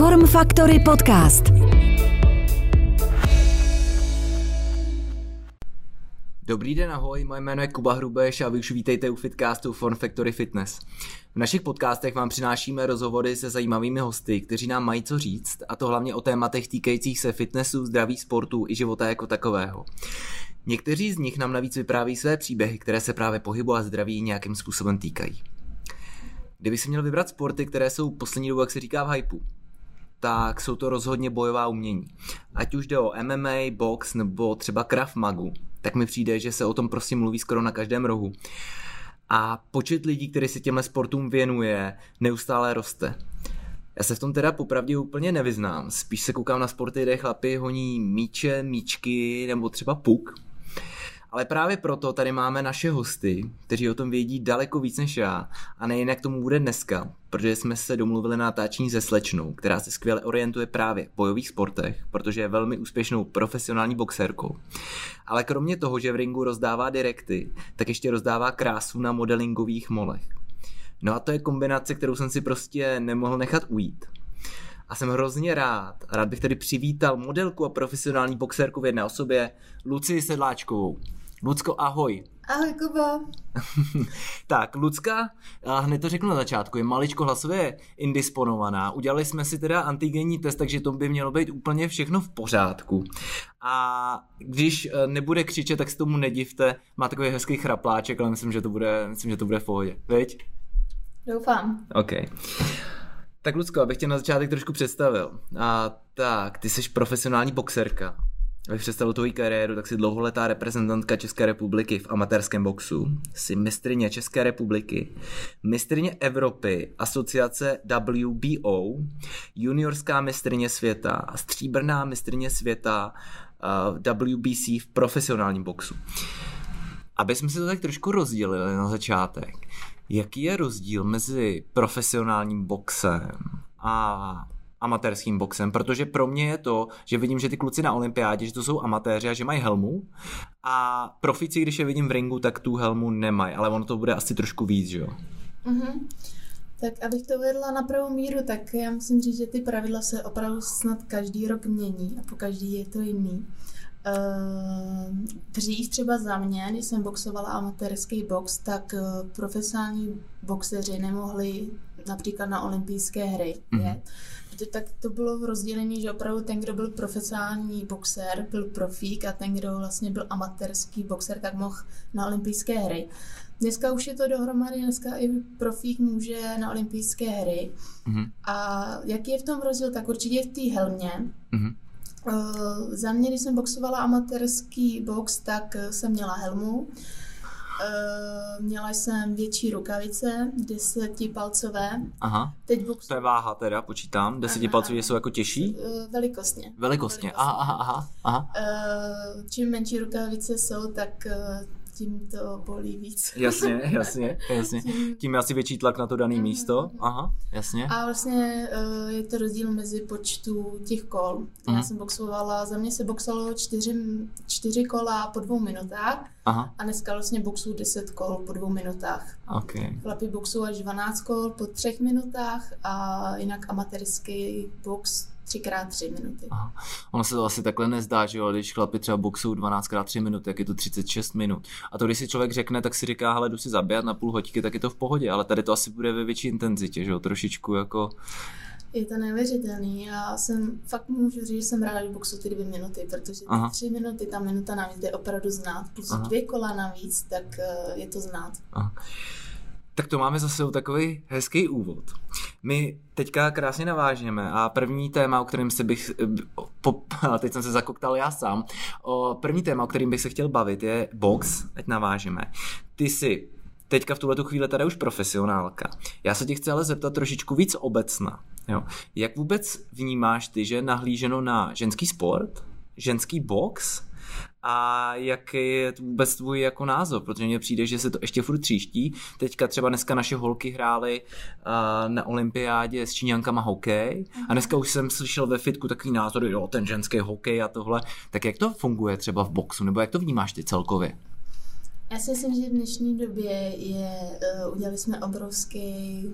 Form Factory Podcast. Dobrý den, ahoj, moje jméno je Kuba Hrubeš a vy už vítejte u Fitcastu Form Factory Fitness. V našich podcastech vám přinášíme rozhovory se zajímavými hosty, kteří nám mají co říct, a to hlavně o tématech týkajících se fitnessu, zdraví, sportu i života jako takového. Někteří z nich nám navíc vypráví své příběhy, které se právě pohybu a zdraví nějakým způsobem týkají. Kdyby si měl vybrat sporty, které jsou poslední dobu, jak se říká, v hypeu, tak jsou to rozhodně bojová umění. Ať už jde o MMA, box nebo třeba Krav Magu, tak mi přijde, že se o tom prostě mluví skoro na každém rohu. A počet lidí, který se těmhle sportům věnuje, neustále roste. Já se v tom teda popravdě úplně nevyznám. Spíš se koukám na sporty, kde chlapi honí míče, míčky nebo třeba puk. Ale právě proto tady máme naše hosty, kteří o tom vědí daleko víc než já. A nejen jak tomu bude dneska, protože jsme se domluvili na natáčení se slečnou, která se skvěle orientuje právě v bojových sportech, protože je velmi úspěšnou profesionální boxerkou. Ale kromě toho, že v ringu rozdává direkty, tak ještě rozdává krásu na modelingových molech. No a to je kombinace, kterou jsem si prostě nemohl nechat ujít. A jsem hrozně rád. Rád bych tady přivítal modelku a profesionální boxerku v jedné osobě, Lucii Sedláčkovou. Lucko, ahoj. Ahoj, Kubo. tak, Lucka, hned to řeknu na začátku, je maličko hlasově indisponovaná. Udělali jsme si teda antigenní test, takže to by mělo být úplně všechno v pořádku. A když e, nebude křičet, tak se tomu nedivte. Má takový hezký chrapláček, ale myslím, že to bude, myslím, že to bude v pohodě. Veď? Doufám. OK. Tak Lucko, abych tě na začátek trošku představil. A tak, ty jsi profesionální boxerka. Abych představil tvoji kariéru, tak jsi dlouholetá reprezentantka České republiky v amatérském boxu. Jsi mistrině České republiky, mistrině Evropy, asociace WBO, juniorská mistrině světa a stříbrná mistrině světa uh, WBC v profesionálním boxu. Aby jsme si to tak trošku rozdělili na začátek. Jaký je rozdíl mezi profesionálním boxem a amatérským boxem, protože pro mě je to, že vidím, že ty kluci na olympiádě, že to jsou amatéři a že mají helmu a profici, když je vidím v ringu, tak tu helmu nemají, ale ono to bude asi trošku víc, že jo? Mm-hmm. Tak abych to vedla na pravou míru, tak já musím říct, že ty pravidla se opravdu snad každý rok mění a po každý je to jiný. Uh, dřív třeba za mě, když jsem boxovala amatérský box, tak uh, profesionální boxeři nemohli například na olympijské hry mm-hmm tak to bylo v rozdělení, že opravdu ten, kdo byl profesionální boxer, byl profík a ten, kdo vlastně byl amatérský boxer, tak mohl na olympijské hry. Dneska už je to dohromady, dneska i profík může na olympijské hry. Mm-hmm. A jaký je v tom rozdíl? Tak určitě v té helmě. Mm-hmm. Uh, za mě, když jsem boxovala amatérský box, tak jsem měla helmu. Uh, měla jsem větší rukavice, desetipalcové. Aha. Teď boxu... To je váha teda, počítám. Desetipalcové jsou jako těžší? Uh, velikostně. Velikostně, aha, aha, aha. aha. Uh, čím menší rukavice jsou, tak tím to bolí víc. Jasně, jasně, jasně. Tím je asi větší tlak na to dané mm-hmm. místo. Aha, jasně. A vlastně uh, je to rozdíl mezi počtu těch kol. Mm. Já mhm. jsem boxovala, za mě se boxalo čtyři, čtyři kola po dvou minutách Aha. a dneska vlastně boxuju 10 kol po dvou minutách. Okay. Chlapi boxují až 12 kol po třech minutách a jinak amatérský box 3x3 minuty. Aha. Ono se to asi takhle nezdá, že jo, když chlapi třeba boxují 12x3 minuty, tak je to 36 minut. A to, když si člověk řekne, tak si říká, hele, jdu si zabijat na půl hoďky, tak je to v pohodě, ale tady to asi bude ve větší intenzitě, že jo, trošičku jako... Je to neuvěřitelný. Já jsem fakt můžu říct, že jsem ráda, že boxu ty dvě minuty, protože ty tři minuty, ta minuta navíc jde opravdu znát. Plus Aha. dvě kola navíc, tak uh, je to znát. Aha. Tak to máme zase takový hezký úvod. My teďka krásně navážeme a první téma, o kterém se bych, po, teď jsem se zakoktal já sám, o první téma, o kterým bych se chtěl bavit je box, ať navážeme. Ty jsi teďka v tuhle chvíli tady už profesionálka. Já se tě chci ale zeptat trošičku víc obecna. Jo. Jak vůbec vnímáš ty, že nahlíženo na ženský sport, ženský box a jaký je vůbec tvůj jako názor, protože mně přijde, že se to ještě furt tříští. Teďka třeba dneska naše holky hrály uh, na olympiádě s Číňankama hokej a dneska už jsem slyšel ve fitku takový názor, jo, ten ženský hokej a tohle. Tak jak to funguje třeba v boxu, nebo jak to vnímáš ty celkově? Já si myslím, že v dnešní době je, uh, udělali jsme obrovský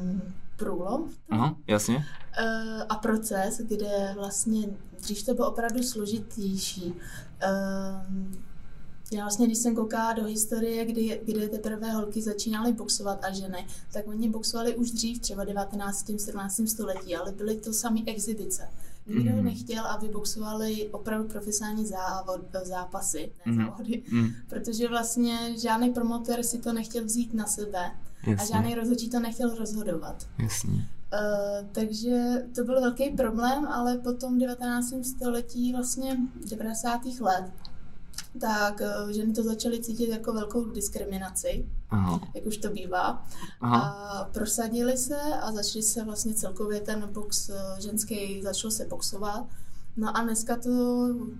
um, průlom. Aha, jasně. Uh, a proces, kde vlastně dřív to bylo opravdu složitější. Uh, já vlastně, když jsem koukala do historie, kdy, kdy teprve holky začínaly boxovat a ženy, tak oni boxovali už dřív, třeba 19. 17. století, ale byly to samé exibice. Nikdo mm. nechtěl, aby boxovali opravdu profesionální závod, zápasy, ne mm. závody, mm. protože vlastně žádný promotor si to nechtěl vzít na sebe Jasně. a žádný rozhodčí to nechtěl rozhodovat. Jasně. Uh, takže to byl velký problém, ale potom 19. století, vlastně 90. let, tak eh, ženy to začaly cítit jako velkou diskriminaci, Aha. jak už to bývá. Aha. A prosadili se a začali se vlastně celkově ten box eh, ženský, začal se boxovat. No a dneska to,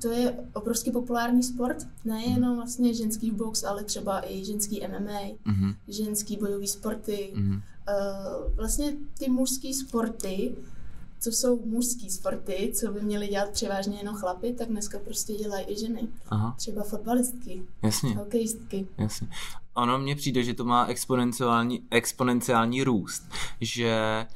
to je obrovský populární sport, nejenom vlastně ženský box, ale třeba i ženský MMA, uh-huh. ženský bojový sporty. Uh-huh. Uh, vlastně ty mužské sporty co jsou mužský sporty, co by měly dělat převážně jenom chlapy, tak dneska prostě dělají i ženy. Aha. Třeba fotbalistky, Jasně. hokejistky. Jasně. Ono mně přijde, že to má exponenciální, exponenciální růst, že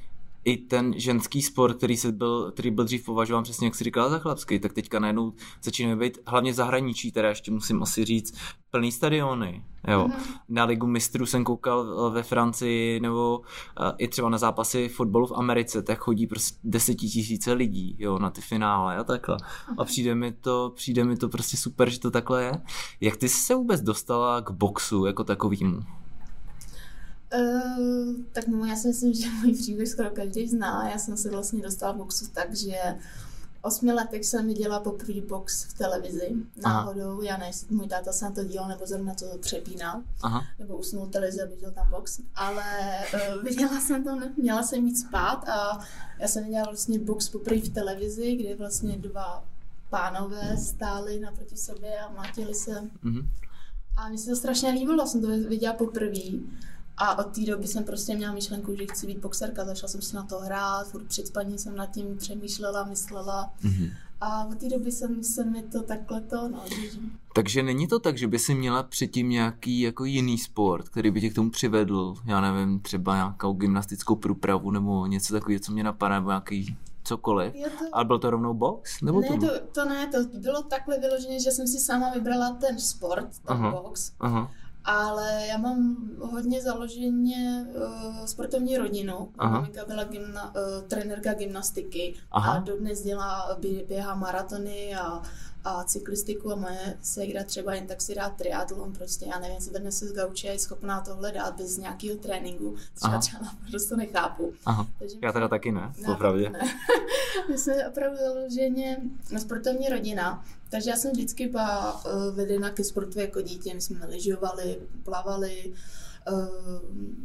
i ten ženský sport, který, se byl, který byl dřív považován přesně, jak si říkala, za chlapský, tak teďka najednou začínají být, hlavně v zahraničí, teda ještě musím asi říct, plný stadiony. Jo. Mm-hmm. Na ligu mistrů jsem koukal ve Francii nebo uh, i třeba na zápasy fotbalu v Americe, tak chodí prostě desetitisíce lidí jo, na ty finále a takhle. Mm-hmm. A přijde mi, to, přijde mi to prostě super, že to takhle je. Jak ty jsi se vůbec dostala k boxu jako takovýmu? Uh, tak no, já si myslím, že můj příběh skoro každý zná. Já jsem se vlastně dostala v boxu tak, že osmi letech jsem viděla poprvé box v televizi. Náhodou, Aha. já nevím, můj táta se na to díval, nebo zrovna to přepínal, Aha. nebo usnul televizi a viděl tam box. Ale uh, viděla jsem to, měla jsem jít spát a já jsem viděla vlastně box poprvé v televizi, kde vlastně dva pánové stáli naproti sobě a mlátili se. Mm-hmm. A mně se to strašně líbilo, jsem to viděla poprvé. A od té doby jsem prostě měla myšlenku, že chci být boxerka, začala jsem si na to hrát, furt před spaním jsem nad tím přemýšlela, myslela. Mm-hmm. A od té doby jsem se mi to takhle to, no, že... Takže není to tak, že by si měla předtím nějaký jako jiný sport, který by tě k tomu přivedl, já nevím, třeba nějakou gymnastickou průpravu nebo něco takového, co mě napadá, nebo nějaký cokoliv. To... Ale byl to rovnou box? Nebo ne, to, to ne, to bylo takhle vyloženě, že jsem si sama vybrala ten sport, ten aha, box. Aha ale já mám hodně založeně uh, sportovní rodinu. Aha. Maminka byla gymna, uh, trenérka gymnastiky Aha. a dodnes dělá, běhá maratony a, a cyklistiku a moje ségra třeba jen tak si dá triatlon, prostě já nevím, co dnes se z gauče je schopná tohle dát bez nějakého tréninku, třeba třeba prostě nechápu. Aha. Takže já teda taky ne, popravdě. Ne. My jsme opravdu založeně sportovní rodina, takže já jsem vždycky byla uh, vedena ke sportu jako dítě. My jsme lyžovali, plavali, uh,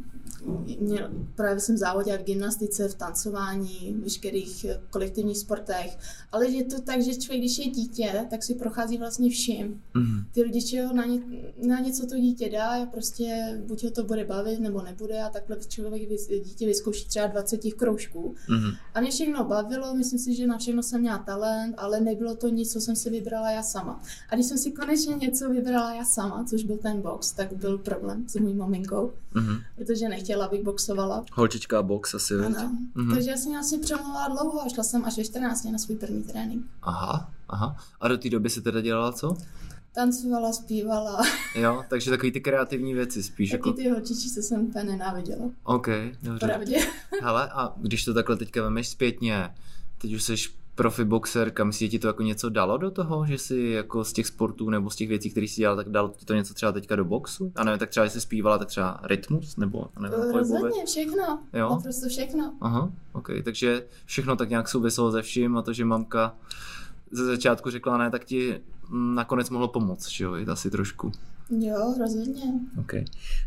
mě, právě jsem závodila v gymnastice, v tancování, v veškerých kolektivních sportech. Ale je to tak, že člověk, když je dítě, tak si prochází vlastně vším. Mm. Ty rodiče ho na, ně, na něco to dítě dá a prostě buď ho to bude bavit, nebo nebude a takhle člověk dítě vyzkouší třeba 20 kroužků. Mm. A mě všechno bavilo, myslím si, že na všechno jsem měla talent, ale nebylo to nic, co jsem si vybrala já sama. A když jsem si konečně něco vybrala já sama, což byl ten box, tak byl problém s mojí maminkou, mm-hmm. protože nechtěla, abych boxovala. Holčička box asi, ano. Mm-hmm. Takže já jsem asi přemluvila dlouho a šla jsem až ve 14 na svůj první trénink. Aha, aha. A do té doby se teda dělala co? tancovala, zpívala. Jo, takže takový ty kreativní věci spíš. Taky jako... ty holčičí, co jsem úplně nenáviděla. OK, dobře. Pravdě. Hele, a když to takhle teďka vemeš zpětně, teď už jsi profi boxerka, myslíš, že ti to jako něco dalo do toho, že si jako z těch sportů nebo z těch věcí, které si dělal, tak dalo ti to něco třeba teďka do boxu? A nevím, tak třeba, jsi zpívala, tak třeba rytmus, nebo nevím, uh, Rozhodně, všechno, jo? naprosto všechno. Aha, ok, takže všechno tak nějak souviselo ze vším a to, že mamka ze začátku řekla ne, tak ti nakonec mohlo pomoct, že jo, asi trošku. Jo, rozhodně. Ok.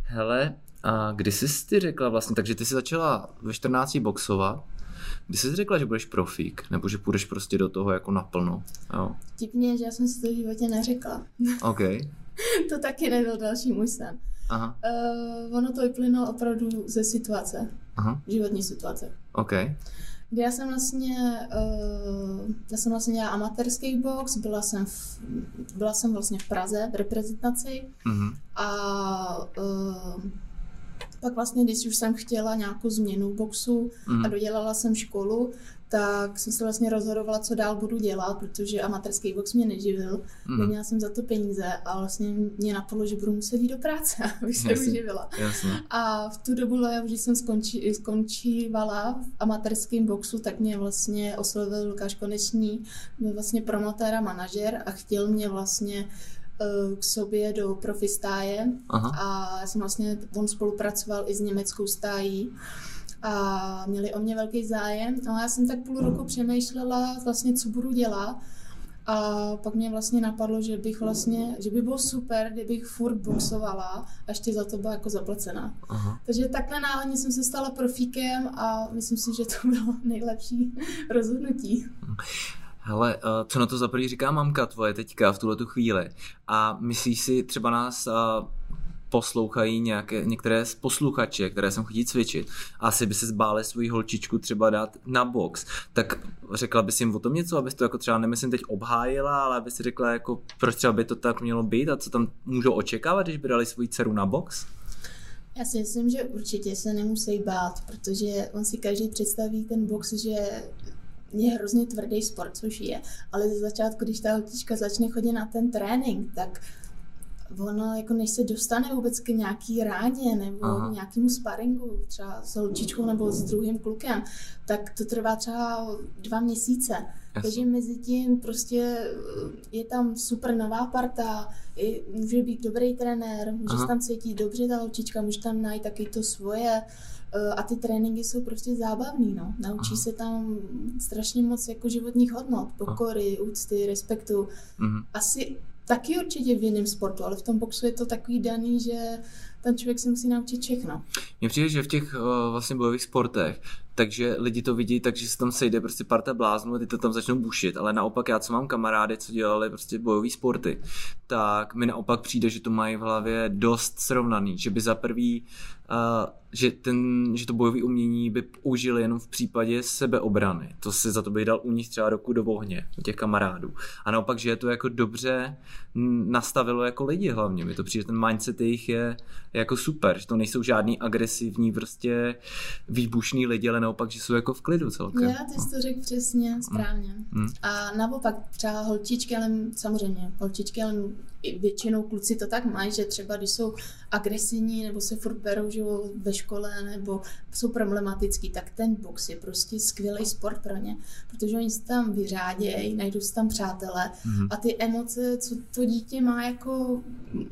Hele, a kdy jsi ty řekla vlastně, takže ty jsi začala ve 14 boxovat, Kdy jsi řekla, že budeš profík, nebo že půjdeš prostě do toho jako naplno? Jo. Tipně, že já jsem si to v životě neřekla. OK. to taky nebyl další můj sen. Aha. Uh, ono to vyplynulo opravdu ze situace. Aha. Životní situace. OK. Kdy já jsem vlastně, uh, já jsem vlastně dělala amatérský box, byla jsem, v, byla jsem vlastně v Praze v reprezentaci uh-huh. a uh, Pak vlastně, když už jsem chtěla nějakou změnu boxu mm. a dodělala jsem školu, tak jsem se vlastně rozhodovala, co dál budu dělat, protože amatérský box mě neživil, mm. neměla jsem za to peníze a vlastně mě napadlo, že budu muset jít do práce, abych se jasně, uživila. Jasně. A v tu dobu, když jsem skonči, skončívala v amatérském boxu, tak mě vlastně oslovil Lukáš Konečný, byl vlastně promotér a manažer a chtěl mě vlastně eh, k sobě do profi stáje Aha. a já jsem vlastně, on spolupracoval i s německou stájí a měli o mě velký zájem. No a já jsem tak půl roku přemýšlela vlastně, co budu dělat. A pak mě vlastně napadlo, že bych vlastně, že by bylo super, kdybych furt boxovala a ještě za to byla jako zaplacená. Aha. Takže takhle náhodně jsem se stala profíkem a myslím si, že to bylo nejlepší rozhodnutí. Hele, eh, co na to za říká mamka tvoje teďka v tuhle tu chvíli? A myslíš si, třeba nás eh, poslouchají nějaké, některé z posluchače, které jsem chodí cvičit, asi by se zbáli svoji holčičku třeba dát na box, tak řekla bys jim o tom něco, abys to jako třeba nemyslím teď obhájila, ale aby si řekla jako proč třeba by to tak mělo být a co tam můžou očekávat, když by dali svoji dceru na box? Já si myslím, že určitě se nemusí bát, protože on si každý představí ten box, že je hrozně tvrdý sport, což je, ale ze začátku, když ta holčička začne chodit na ten trénink, tak ono jako než se dostane vůbec k nějaký rádě nebo Aha. nějakému sparingu, třeba s holčičkou nebo s druhým klukem, tak to trvá třeba dva měsíce. Yes. Takže mezi tím prostě je tam super nová parta, je, může být dobrý trenér, může Aha. tam cítit dobře ta holčička, může tam najít taky to svoje eh, a ty tréninky jsou prostě zábavný, no. Naučí Aha. se tam strašně moc jako životních hodnot, pokory, úcty, respektu. Mhm. Asi taky určitě v jiném sportu, ale v tom boxu je to takový daný, že ten člověk si musí naučit všechno. Mně přijde, že v těch uh, vlastně bojových sportech, takže lidi to vidí takže se tam sejde prostě parta bláznů a ty to tam začnou bušit, ale naopak já, co mám kamarády, co dělali prostě bojové sporty, tak mi naopak přijde, že to mají v hlavě dost srovnaný, že by za prvý uh, že, ten, že to bojové umění by použili jenom v případě sebeobrany. To si za to by dal u nich třeba roku do ohně, u těch kamarádů. A naopak, že je to jako dobře nastavilo jako lidi hlavně. Mi to přijde, ten mindset jejich je jako super, že to nejsou žádný agresivní prostě výbušný lidi, ale naopak, že jsou jako v klidu celkem. Já, ty jsi to řekl přesně, správně. Hmm. A naopak třeba holčičky, ale samozřejmě holčičky, ale většinou kluci to tak mají, že třeba když jsou agresivní nebo se furt berou, že ve škole nebo jsou problematický, tak ten box je prostě skvělý sport pro ně, protože oni se tam vyřádějí, najdou si tam přátelé mm-hmm. a ty emoce, co to dítě má jako,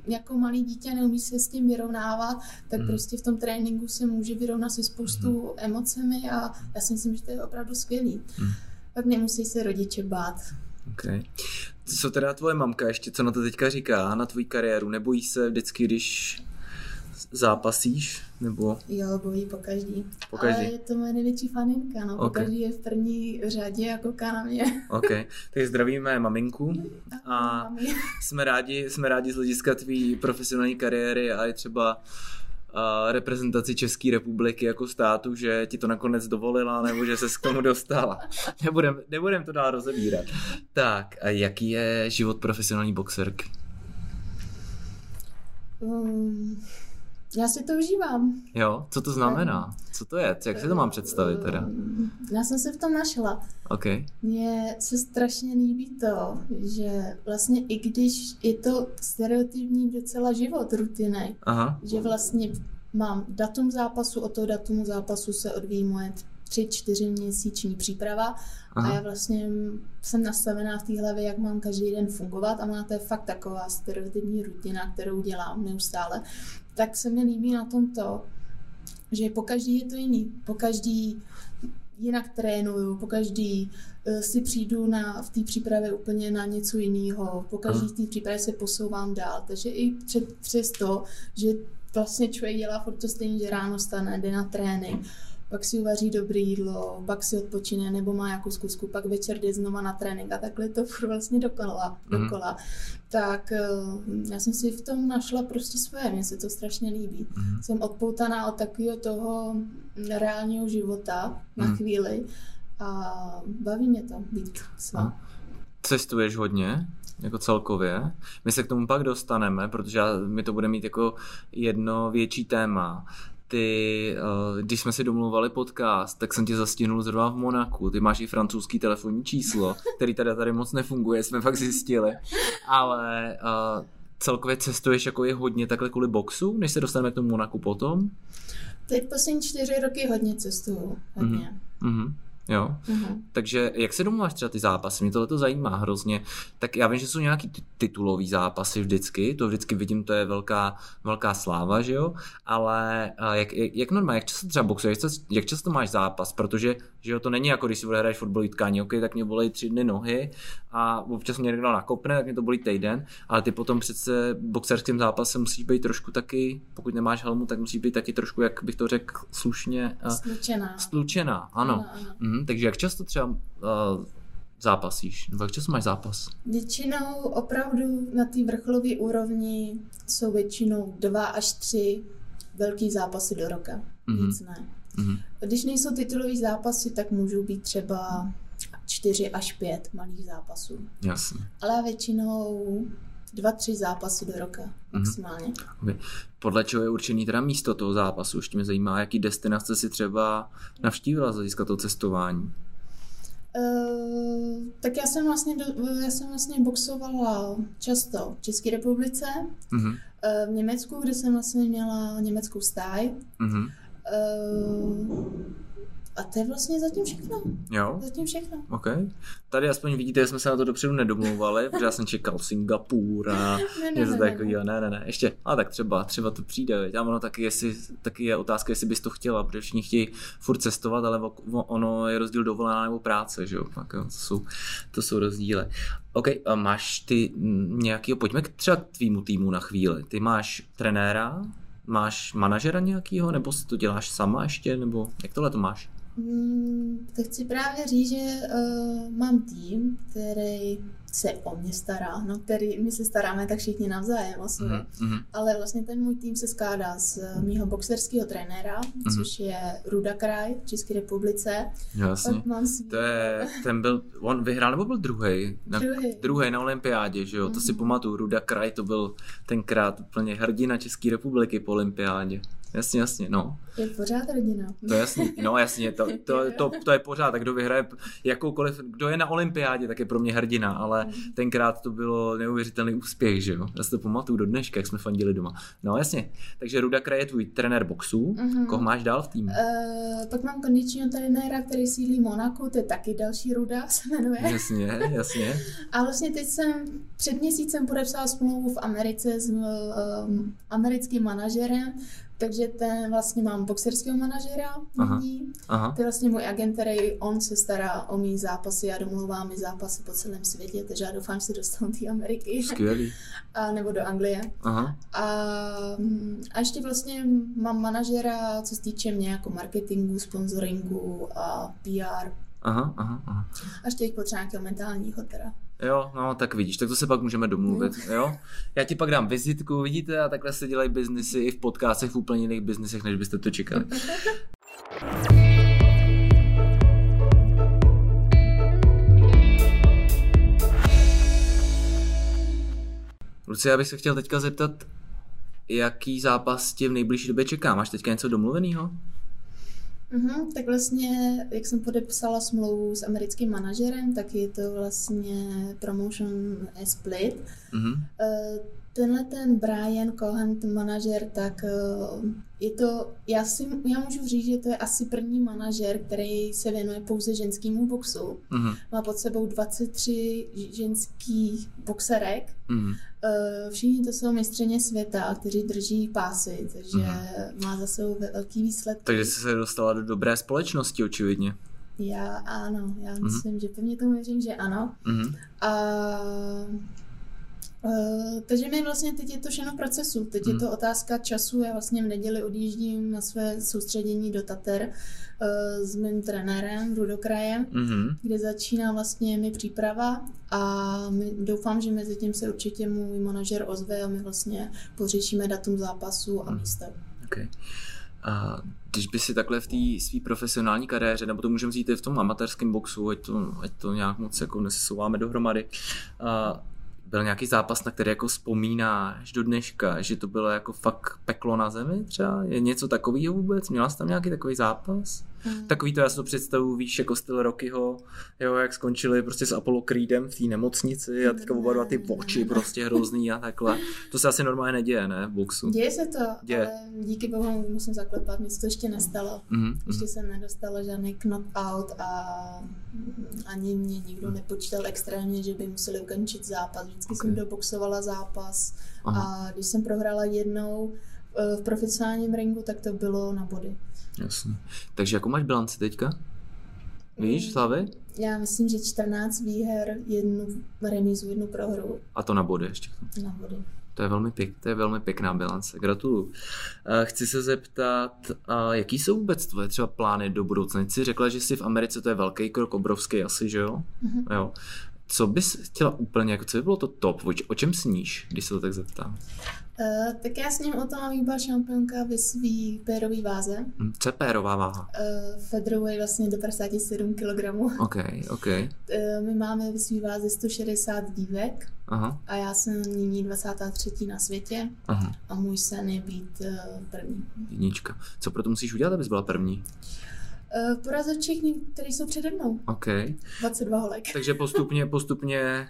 jako malý dítě, neumí se s tím vyrovnávat, tak mm-hmm. prostě v tom tréninku se může vyrovnat se spoustu mm-hmm. emocemi a já si myslím, že to je opravdu skvělý. Mm-hmm. Tak nemusí se rodiče bát. Okay. Co teda tvoje mamka ještě, co na to teďka říká, na tvoji kariéru? Nebojí se vždycky, když zápasíš? Nebo... Jo, bojí po každý. Po každý. Ale je to moje největší faninka, no. Okay. Po každý je v první řadě a kouká na mě. OK. Tak zdravíme maminku a jsme rádi, jsme rádi z hlediska tvý profesionální kariéry a i třeba reprezentaci České republiky jako státu, že ti to nakonec dovolila nebo že se k tomu dostala. nebudem, nebudem to dál rozebírat. Tak, a jaký je život profesionální boxerky? Um, já si to užívám. Jo, co to znamená? Co to je? Jak si to mám představit teda? Já jsem se v tom našla. OK. Mně se strašně líbí to, že vlastně i když je to stereotypní docela život, rutiny, Aha. že vlastně mám datum zápasu, od toho datumu zápasu se odvíjí moje tři, čtyři měsíční příprava Aha. a já vlastně jsem nastavená v té hlavě, jak mám každý den fungovat a má to je fakt taková stereotypní rutina, kterou dělám neustále. Tak se mi líbí na tom to, že po každý je to jiný. Po každý jinak trénuju, po každý uh, si přijdu na, v té přípravě úplně na něco jiného, po každý v té přípravě se posouvám dál. Takže i před, přes to, že vlastně člověk dělá furt to stejně, že ráno stane, jde na trénink, pak si uvaří dobré jídlo, pak si odpočine nebo má nějakou zkusku, pak večer jde znova na trénink a takhle to furt vlastně dokola. Mm. dokola. Tak eh, já jsem si v tom našla prostě svoje, mně se to strašně líbí. Mm. Jsem odpoutaná od takového toho reálního života na mm. chvíli a baví mě to být s Cestuješ hodně? jako celkově. My se k tomu pak dostaneme, protože my to bude mít jako jedno větší téma. Ty, uh, když jsme si domluvali podcast, tak jsem tě zastihnul zrovna v Monaku. Ty máš i francouzský telefonní číslo, který tady tady moc nefunguje, jsme fakt zjistili. Ale uh, celkově cestuješ jako je hodně takhle kvůli boxu, než se dostaneme k tomu Monaku potom? Teď poslední čtyři roky hodně cestuju. Hodně. Mm-hmm. Jo. Mhm. Takže jak se domluváš třeba ty zápasy? Mě tohle to zajímá hrozně. Tak já vím, že jsou nějaký ti- titulový zápasy vždycky, to vždycky vidím, to je velká, velká sláva, že jo? Ale a jak, jak, jak normálně, jak často třeba boxuješ, jak často máš zápas? Protože že jo, to není jako když si odehraješ fotbalový tkání, ok, tak mě bolí tři dny nohy a občas mě někdo nakopne, tak mě to bolí týden, ale ty potom přece v boxerském zápase musíš být trošku taky, pokud nemáš helmu, tak musíš být taky trošku, jak bych to řekl slušně, a Slučená. stlučená, ano. Ano, ano. Mhm, takže jak často třeba uh, zápasíš? Nebo jak často máš zápas? Většinou opravdu na té vrcholové úrovni jsou většinou dva až tři velký zápasy do roka. Mhm. Víc ne. Mhm. Když nejsou titulový zápasy, tak můžou být třeba čtyři až pět malých zápasů. Jasně. Ale většinou dva, tři zápasy do roka maximálně. Okay. Podle čeho je určený teda místo toho zápasu? Ještě mě zajímá, jaký destinace si třeba navštívila z hlediska toho cestování. Uh, tak já jsem vlastně, do, já jsem vlastně boxovala často v České republice, Mhm. eh, v Německu, kde jsem vlastně měla německou stáj. Mhm. Uh, a to je vlastně zatím všechno. Jo, Zatím všechno. OK. Tady aspoň vidíte, že jsme se na to dopředu nedomlouvali, protože já jsem čekal Singapur a Ne, ne, něco ne, takového. Ne, ne, ne, ještě, a tak třeba, třeba to přijde, veď. a ono taky, jestli, taky je otázka, jestli bys to chtěla, protože všichni chtějí furt cestovat, ale ono je rozdíl dovolená nebo práce, že jo, tak jo, to jsou, to jsou rozdíly. OK, a máš ty nějakýho, pojďme k třeba tvýmu týmu na chvíli. Ty máš trenéra, máš manažera nějakýho, nebo si to děláš sama ještě, nebo jak tohle to máš? Hmm, tak chci právě říct, že uh, mám tým, který se o mě stará, no, který my se staráme tak všichni navzájem sebe. Mhm. Ale vlastně ten můj tým se skládá z mýho boxerského trenéra, Mhm. což je Ruda Kraj v České republice. Jasně. Pak mám svý... To je, ten byl, on vyhrál nebo byl druhý? Na, Druhý. druhý na olympiádě, že jo, to si pamatuju, Ruda Kraj, to byl tenkrát úplně hrdina České republiky po olympiádě. Jasně, jasně, no, Je pořád rodina. to je jasně, no jasně, to, to, to, to je pořád, tak kdo vyhraje jakoukoliv, kdo je na olympiádě, tak je pro mě hrdina, ale tenkrát to bylo neuvěřitelný úspěch, že jo, já si to pamatuju do dneška, jak jsme fandili doma. No jasně, takže Ruda Kraj je tvůj trenér boxu, Mhm. koho máš dál v týmu? Uh, pak mám kondičního trenéra, který sídlí v Monaku, to je taky další Ruda, se jmenuje. Jasně, jasně. A vlastně teď jsem před měsícem podepsala smlouvu v Americe s um, americkým manažerem, takže ten vlastně mám boxerského manažera Aha. nyní. Aha, To je vlastně můj agent, který on se stará o mý zápasy a domluvá mi zápasy po celém světě, takže já doufám, že se dostanu do Ameriky skvělý. a, nebo do Anglie. Aha, A, a ještě vlastně mám manažera, co se týče mě jako marketingu, sponsoringu a PR. aha, aha, aha. A ještě jich potřeba nějakého mentálního teda. Jo, no tak vidíš, tak to se pak můžeme domluvit, jo? Já ti pak dám vizitku, vidíte, a takhle se dělají biznesy i v podcastech v úplně jiných biznesech, než byste to čekali. Lucie, já bych se chtěl teďka zeptat, jaký zápas tě v nejbližší době čeká? Máš teďka něco domluveného? Mhm, tak vlastně, jak jsem podepsala smlouvu s americkým manažerem, tak je to vlastně Promotion Split. Mhm. Eh, Tenhle ten Brian Cohen, ten manažer, tak eh, je to, já, si, já můžu říct, že to je asi první manažer, který se věnuje pouze ženskému boxu. Mhm. Má pod sebou 23 ženských boxerek. Mhm. Eh, Všichni to jsou mistřeně světa, kteří drží pásy, takže má za sebou velký výsledky. Takže jsi se dostala do dobré společnosti, očividně. Já ano, já myslím, že pevně tomu věřím, že ano. Mhm. A Uh, takže mi vlastně teď je to všechno v procesu. Teď Hmm. je to otázka času. Já vlastně v neděli odjíždím na své soustředění do Tater uh, s mým trenérem Rudokrajem, Mhm. kde začíná vlastně mi příprava a my, doufám, že mezi tím se určitě můj manažer ozve a my vlastně pořešíme datum zápasu a místo. Okay. A když by si takhle v té své profesionální kariéře, nebo to můžeme vzít i v tom amatérském boxu, ať to, ať to nějak moc jako nesesouváme dohromady, a byl nějaký zápas, na který jako vzpomínáš do dneška, že to bylo jako fakt peklo na zemi třeba? Je něco takového vůbec? Měla jsi tam nějaký takový zápas? Mm. Takový to já si to představu, víš, jako styl Rockyho, jo, jak skončili prostě s Apollo Creedem v té nemocnici a teďka oba dva ty oči prostě hrozný a takhle. To se asi normálně neděje, ne, v boxu? Děje se to, Děje. ale díky bohu musím zaklepat, se to ještě nestalo. Mm, ještě mm. jsem nedostala žádný knockout a ani mě nikdo nepočítal extrémně, že by museli ukončit zápas. Vždycky okay. jsem doboxovala zápas Aha. a když jsem prohrála jednou v profesionálním ringu, tak to bylo na body. Jasně. Takže jakou máš bilanci teďka? Víš, Slavy? Já myslím, že 14 výher, jednu remízu, jednu prohru. A to na body ještě. Na body. To je velmi, pěk, to je velmi pěkná bilance. Gratuluju. Chci se zeptat, jaký jsou vůbec tvoje třeba plány do budoucna? Jsi řekla, že jsi v Americe, to je velký krok, obrovský asi, že jo? Mm-hmm. jo. Co bys chtěla úplně, jako co by bylo to top? O čem sníš, když se to tak zeptám? Uh, tak já s ním o tom byla šampionka ve svý pérový váze. Hm, co je pérová váha? Uh, featherweight vlastně do 57 kg. OK, OK. Uh, my máme ve svý váze 160 dívek Aha. a já jsem nyní 23. na světě Aha. a můj sen je být uh, první. Jednička. Co pro to musíš udělat, abys byla první? Uh, porazit všechny, kteří jsou přede mnou. OK. 22 holek. Takže postupně, postupně,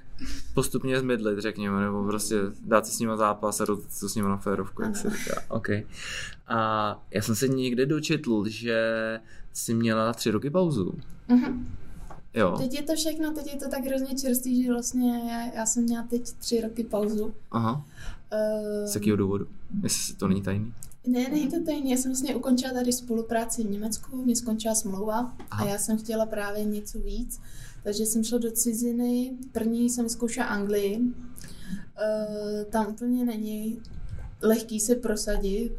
postupně zmydlit, řekněme, nebo prostě dát si s nima zápas a to s nima na férovku, jak se říká. OK. A já jsem se někde dočetl, že jsi měla tři roky pauzu. Uh-huh. Jo. Teď je to všechno, teď je to tak hrozně čerstvý, že vlastně já, já jsem měla teď tři roky pauzu. Aha. Uh, Z jakého důvodu? Jestli to není tajný? Ne, není to tajný. Já jsem vlastně ukončila tady spolupráci v Německu, mě skončila smlouva a já jsem chtěla právě něco víc. Takže jsem šla do ciziny. První jsem zkoušela Anglii. Uh, tam úplně není lehký se prosadit,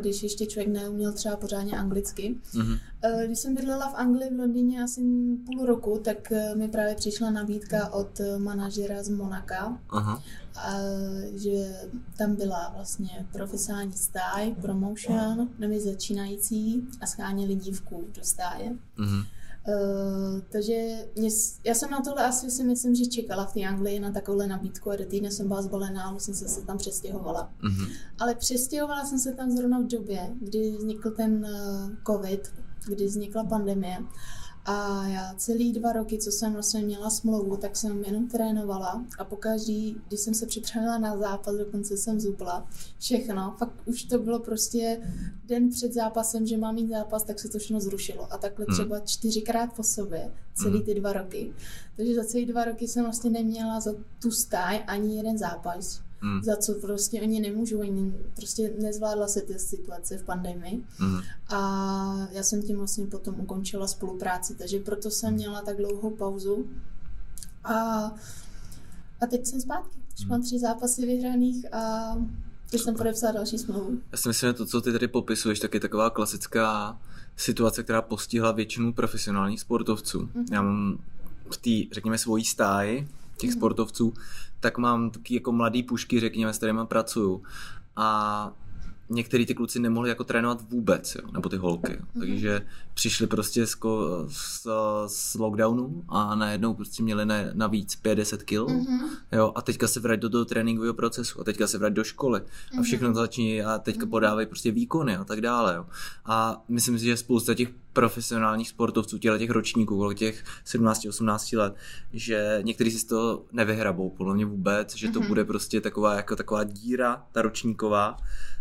když ještě člověk neuměl třeba pořádně anglicky. Mm-hmm. Když jsem bydlela v Anglii, v Londýně asi půl roku, tak eh, mi právě přišla nabídka od eh, manažera z Monaka, Aha. A, že tam byla vlastně profesionální stáj, promotion, nově začínající a scháněli dívku do stáje. Mm-hmm. Uh, takže mě, já jsem na tohle asi si myslím, že čekala v té Anglii na takovouhle nabídku a do týdne jsem byla zbalená a jsem se tam přestěhovala. Mm-hmm. Ale přestěhovala jsem se tam zrovna v době, kdy vznikl ten uh, covid, kdy vznikla pandemie a já celý dva roky, co jsem vlastně měla smlouvu, tak jsem jenom trénovala a pokaždý, když jsem se připravila na zápas, dokonce jsem zubla, všechno, fakt už to bylo prostě den před zápasem, že mám mít zápas, tak se to všechno zrušilo. A takhle hmm. třeba čtyřikrát po sobě, celý hmm. ty dva roky. Takže za celý dva roky jsem vlastně neměla za tu stáj ani jeden zápas mm. za co prostě oni nemůžou, oni prostě nezvládla se ty situace v pandemii mm. a já jsem tím vlastně potom ukončila spolupráci, takže proto jsem měla tak dlouhou pauzu a, a teď jsem zpátky. Už mám tři zápasy vyhraných a teď jsem podepsala další smlouvu. Já si myslím, že to, co ty tady popisuješ, tak je taková klasická situace, která postihla většinu profesionálních sportovců. Mm-hmm. Já mám v té, řekněme, svojí stáji těch mm-hmm. sportovců, tak mám taky jako mladý pušky, řekněme, s kterými pracuju. A některý ty kluci nemohli jako trénovat vůbec, jo, nebo ty holky. Jo. Mm-hmm. Takže přišli prostě z, z, z lockdownu a najednou prostě měli na, navíc 50 kg. Mm-hmm. Jo, a teďka se vrať do toho tréninkového procesu a teďka se vrať do školy a všechno začíná a teďka mm-hmm. podávají prostě výkony a tak dále. Jo. A myslím si, že spousta těch profesionálních sportovců, těle těch ročníků, kolem těch 17-18 let, že někteří si z toho nevyhrabou, podle mě vůbec, že to mm-hmm. bude prostě taková, jako taková díra, ta ročníková,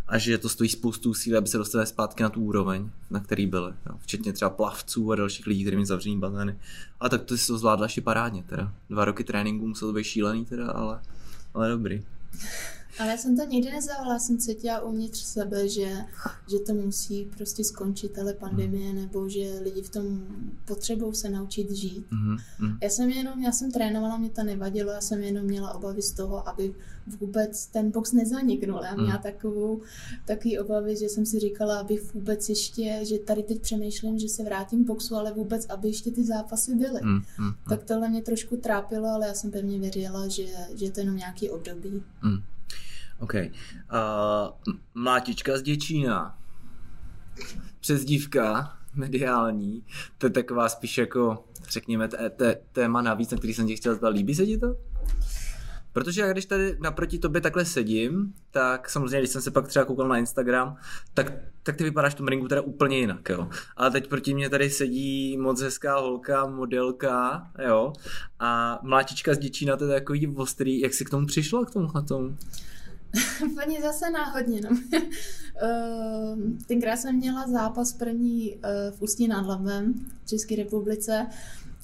a že to stojí spoustu síly, aby se dostali zpátky na tu úroveň, na který byli. Jo. Včetně třeba plavců a dalších lidí, kteří měli zavřený bazény. A tak to si to zvládla ještě parádně teda. Dva roky tréninku muselo být šílený teda, ale, ale dobrý. Ale já jsem to nikdy nezavala, já jsem cítila uvnitř sebe, že, že to musí prostě skončit, ale pandemie, mm. nebo že lidi v tom potřebují se naučit žít. Mm. Já jsem jenom, já jsem trénovala, mě to nevadilo, já jsem jenom měla obavy z toho, aby vůbec ten box nezaniknul. Já měla mm. takovou, takový obavy, že jsem si říkala, aby vůbec ještě, že tady teď přemýšlím, že se vrátím k boxu, ale vůbec, aby ještě ty zápasy byly. Mm. Mm. Tak tohle mě trošku trápilo, ale já jsem pevně věřila, že, že to je jenom nějaký období. Mm. OK. Uh, mlátička z Děčína. Přezdívka mediální. To je taková spíš jako, řekněme, té, té, téma navíc, na který jsem tě chtěl zbavit. Líbí se ti to? Protože já když tady naproti tobě takhle sedím, tak samozřejmě, když jsem se pak třeba koukal na Instagram, tak, tak ty vypadáš v tom ringu teda úplně jinak, jo. Ale teď proti mě tady sedí moc hezká holka, modelka, jo. A mlátička z Děčína, to je takový ostrý. Jak jsi k tomu přišla, k tomu tomu? Úplně zase náhodně. No. Ehm, tenkrát jsem měla zápas první eh, v Ústí nad Labem v České republice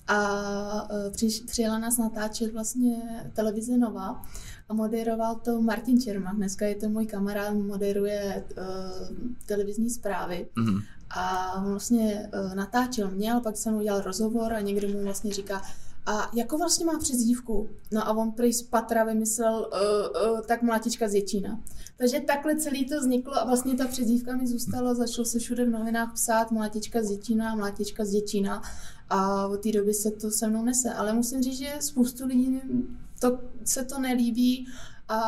a eh, přijela nás natáčet vlastně televize Nova a moderoval to Martin Čermach. Dneska je to můj kamarád, moderuje uh, televizní zprávy. Mm-hmm. A vlastně uh, natáčel mě, ale pak jsem udělal rozhovor a někdo mu vlastně říká, a jako vlastně má přezdívku? No a on prý z patra vymyslel uh, uh, tak mlátička z Děčína. Takže takhle celý to vzniklo a vlastně ta přezdívka mi zůstala, začalo se všude v novinách psát mlátička z Děčína, mlátička z Děčína a od té doby se to se mnou nese. Ale musím říct, že spoustu lidí to, se to nelíbí a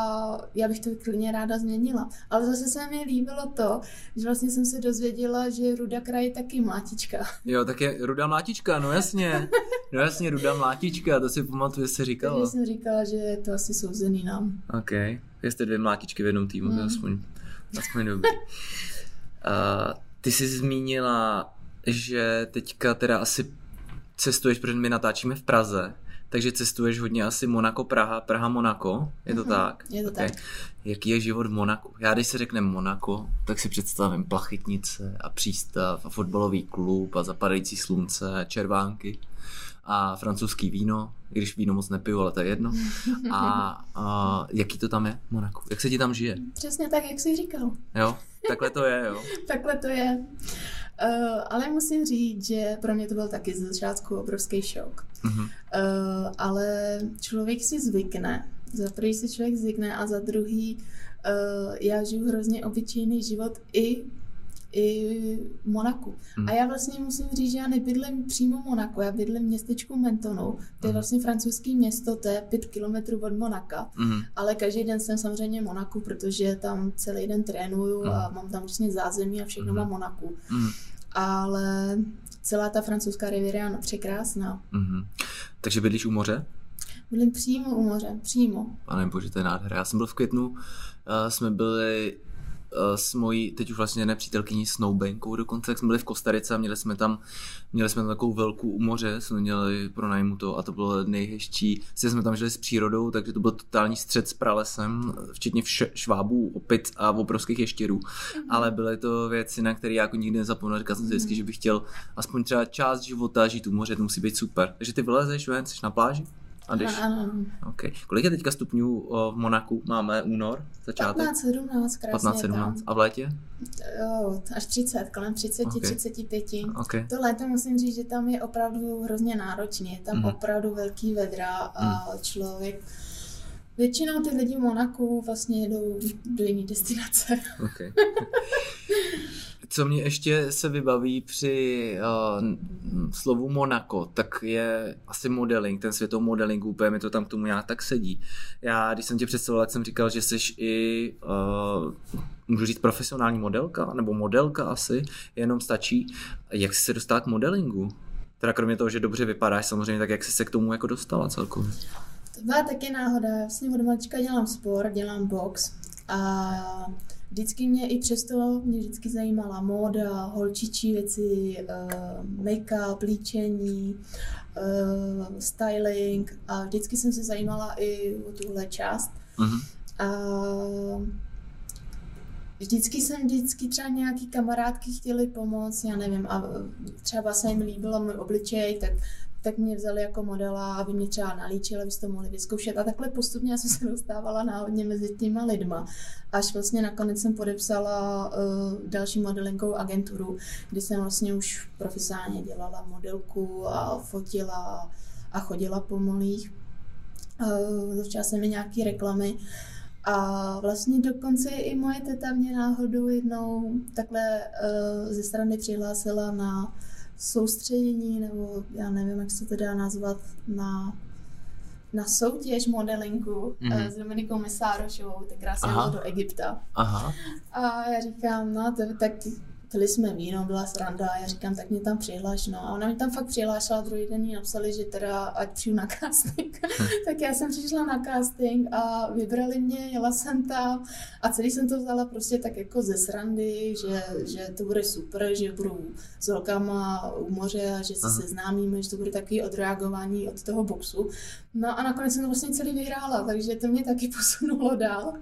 já bych to klidně ráda změnila. Ale zase se mi líbilo to, že vlastně jsem se dozvěděla, že Ruda kraj je taky mlátička. Jo, tak je Ruda mlátička, no jasně. No jasně, Ruda mlátička, to si pamatuju, že jsi říkala. Takže jsem říkala, že je to asi souzený nám. OK, jste dvě mlátičky v jednom týmu, mm. to je aspoň, aspoň dobrý. Uh, ty jsi zmínila, že teďka teda asi cestuješ, protože my natáčíme v Praze, takže cestuješ hodně asi Monako, Praha, Praha, Monako, je to mm-hmm, tak? Je to okay. tak. Jaký je život v Monaku? Já když se řekne Monako, tak si představím plachytnice a přístav a fotbalový klub a zapadající slunce a červánky a francouzský víno, i když víno moc nepiju, ale to je jedno. A, a jaký to tam je Monaku? Jak se ti tam žije? Přesně tak, jak jsi říkal. Jo, takhle to je, jo. takhle to je. Uh, ale musím říct, že pro mě to byl taky z začátku obrovský šok. Uh-huh. Uh, ale člověk si zvykne. Za prvý si člověk zvykne a za druhý uh, já žiju hrozně obyčejný život i i v Monaku. Mm. A já vlastně musím říct, že já nebydlím přímo v Monaku, já bydlím v městečku Mentonu, to je mm. vlastně francouzský město, to je pět kilometrů od Monaka, mm. ale každý den jsem samozřejmě v Monaku, protože tam celý den trénuju mm. a mám tam vlastně zázemí a všechno mm. mám Monaku. Mm. Ale celá ta francouzská riviera je překrásná. Mm. Takže bydlíš u moře? Bydlím přímo u moře, přímo. Pane bože, to je nádhera. Já jsem byl v květnu, uh, jsme byli Eh, s mojí teď už vlastně nepřítelkyní Snowbankou dokonce, jak jsme byli v Kostarice a měli jsme tam, měli jsme tam takovou velkou u moře, jsme měli pro najmu to a to bylo nejhezčí. Vlastně jsme tam žili s přírodou, takže to byl totální střed s pralesem, včetně vš- švábů, opic a obrovských ještěrů. Mm-hmm. Ale byly to věci, na které já jako nikdy nezapomněl. Říkal jsem si vždycky, mhm. že bych chtěl aspoň třeba část života žít u moře, to musí být super. Takže ty vylezeš ven, jsi na pláži? A když... Ano. Okay. Kolik je teďka stupňů v Monaku? Máme únor, začátek? 15, 17, krásně 15, 17. A v létě? Jo, až 30, kolem 30, okay. 35. Okay. To léto musím říct, že tam je opravdu hrozně náročný. Je tam mm. opravdu velký vedra a mm. člověk Většinou ty lidi v Monaku vlastně jedou do jiné destinace. Okay. Co mě ještě se vybaví při uh, slovu Monaco, tak je asi modeling, ten světový modeling, úplně mi to tam k tomu nějak tak sedí. Já, když jsem tě představoval, jsem říkal, že jsi i, uh, můžu říct, profesionální modelka, nebo modelka asi, jenom stačí. Jak jsi se dostala k modelingu? Teda kromě toho, že dobře vypadáš samozřejmě, tak jak jsi se k tomu jako dostala celkově? To byla taky náhoda. Já vlastně od malička dělám sport, dělám box a vždycky mě i přesto mě vždycky zajímala móda, holčičí věci, uh, make-up, líčení, uh, styling a vždycky jsem se zajímala i o tuhle část. Uh-huh. A vždycky jsem vždycky třeba nějaký kamarádky chtěli pomoct, já nevím, a třeba se jim líbilo můj obličej, tak tak mě vzali jako modela, aby mě třeba nalíčili, abyste to mohli vyzkoušet. A takhle postupně jsem se dostávala náhodně mezi těma lidma. Až vlastně nakonec jsem podepsala uh, další modelingovou agenturu, kdy jsem vlastně už profesionálně dělala modelku a fotila a chodila po molích. Uh, začala jsem mi nějaké reklamy. A vlastně dokonce i moje teta mě náhodou jednou takhle uh, ze strany přihlásila na soustředění, nebo já nevím, jak se to dá nazvat, na, na soutěž modelingu mm-hmm. s Dominikou Mesárošovou, tenkrát jsem do Egypta. Aha. A já říkám, no to tak pili jsme víno, byla sranda a já říkám, tak mě tam přihlaš, no. A ona mi tam fakt přihlásila, druhý den jí napsali, že teda ať přijdu na casting. tak já jsem přišla na casting a vybrali mě, jela jsem tam a celý jsem to vzala prostě tak jako ze srandy, že, že to bude super, že budu s holkama u moře a že se Aha. seznámíme, že to bude takový odreagování od toho boxu. No a nakonec jsem to vlastně celý vyhrála, takže to mě taky posunulo dál.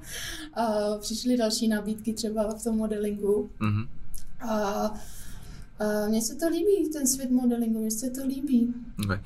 A přišly další nabídky třeba v tom modelingu. Mhm. A, a mně se to líbí, ten svět modelingu, mně se to líbí. Okay.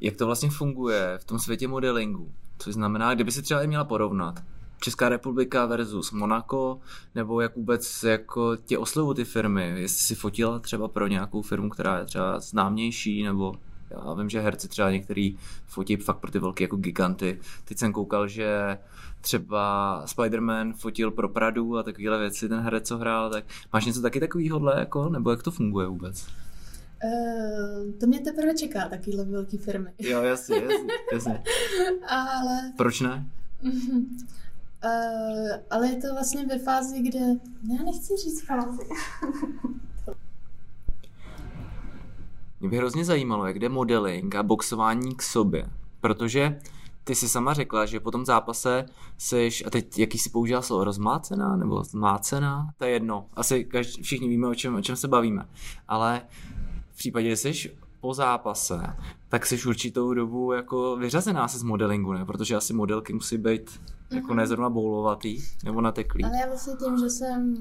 Jak to vlastně funguje v tom světě modelingu? Což znamená, kdyby si třeba i měla porovnat Česká republika versus Monaco, nebo jak vůbec jako tě oslovují ty firmy, jestli si fotila třeba pro nějakou firmu, která je třeba známější, nebo já vím, že herci třeba některý fotí fakt pro ty velké jako giganty. Teď jsem koukal, že třeba Spider-Man fotil pro Pradu a takovéhle věci, ten herec, co hrál, tak máš něco taky takovýhodle, jako, nebo jak to funguje vůbec? Uh, to mě teprve čeká, takovýhle velký firmy. Jo, jasně, jasně, jasně. ale, Proč ne? uh, ale je to vlastně ve fázi, kde, já nechci říct fázi. Mě by hrozně zajímalo, jak jde modeling a boxování k sobě, protože ty si sama řekla, že po tom zápase seš, a teď jaký si použila slovo, rozmácená nebo zmácená, to je jedno, asi každý, všichni víme, o čem, o čem se bavíme, ale v případě, že jsi po zápase, tak jsi určitou dobu jako vyřazená se z modelingu, ne? Protože asi modelky musí být jako nezrovna boulovatý nebo nateklý. Ale já vlastně tím, že jsem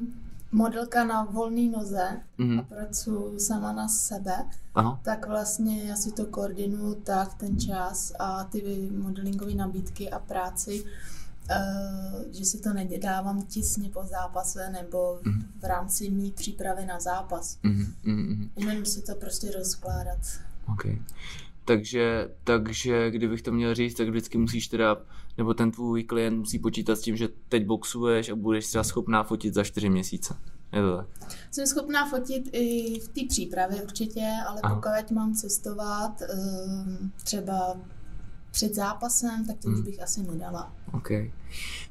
modelka na volné noze Mhm. a pracuji sama na sebe, Aha. tak vlastně já si to koordinuju tak, ten čas a ty modelingové nabídky a práci, eh, že si to nedávám těsně po zápase nebo v rámci mý přípravy na zápas. Mhm, mhm, mhm. Umím si to prostě rozkládat. Okay. Takže, takže kdybych to měl říct, tak vždycky musíš teda, nebo ten tvůj klient musí počítat s tím, že teď boxuješ a budeš třeba schopná fotit za čtyři měsíce. Je to tak? Jsem schopná fotit i v té přípravě určitě, ale Aha. pokud mám cestovat ehm, třeba před zápasem, tak to už Hmm. bych asi nedala. OK.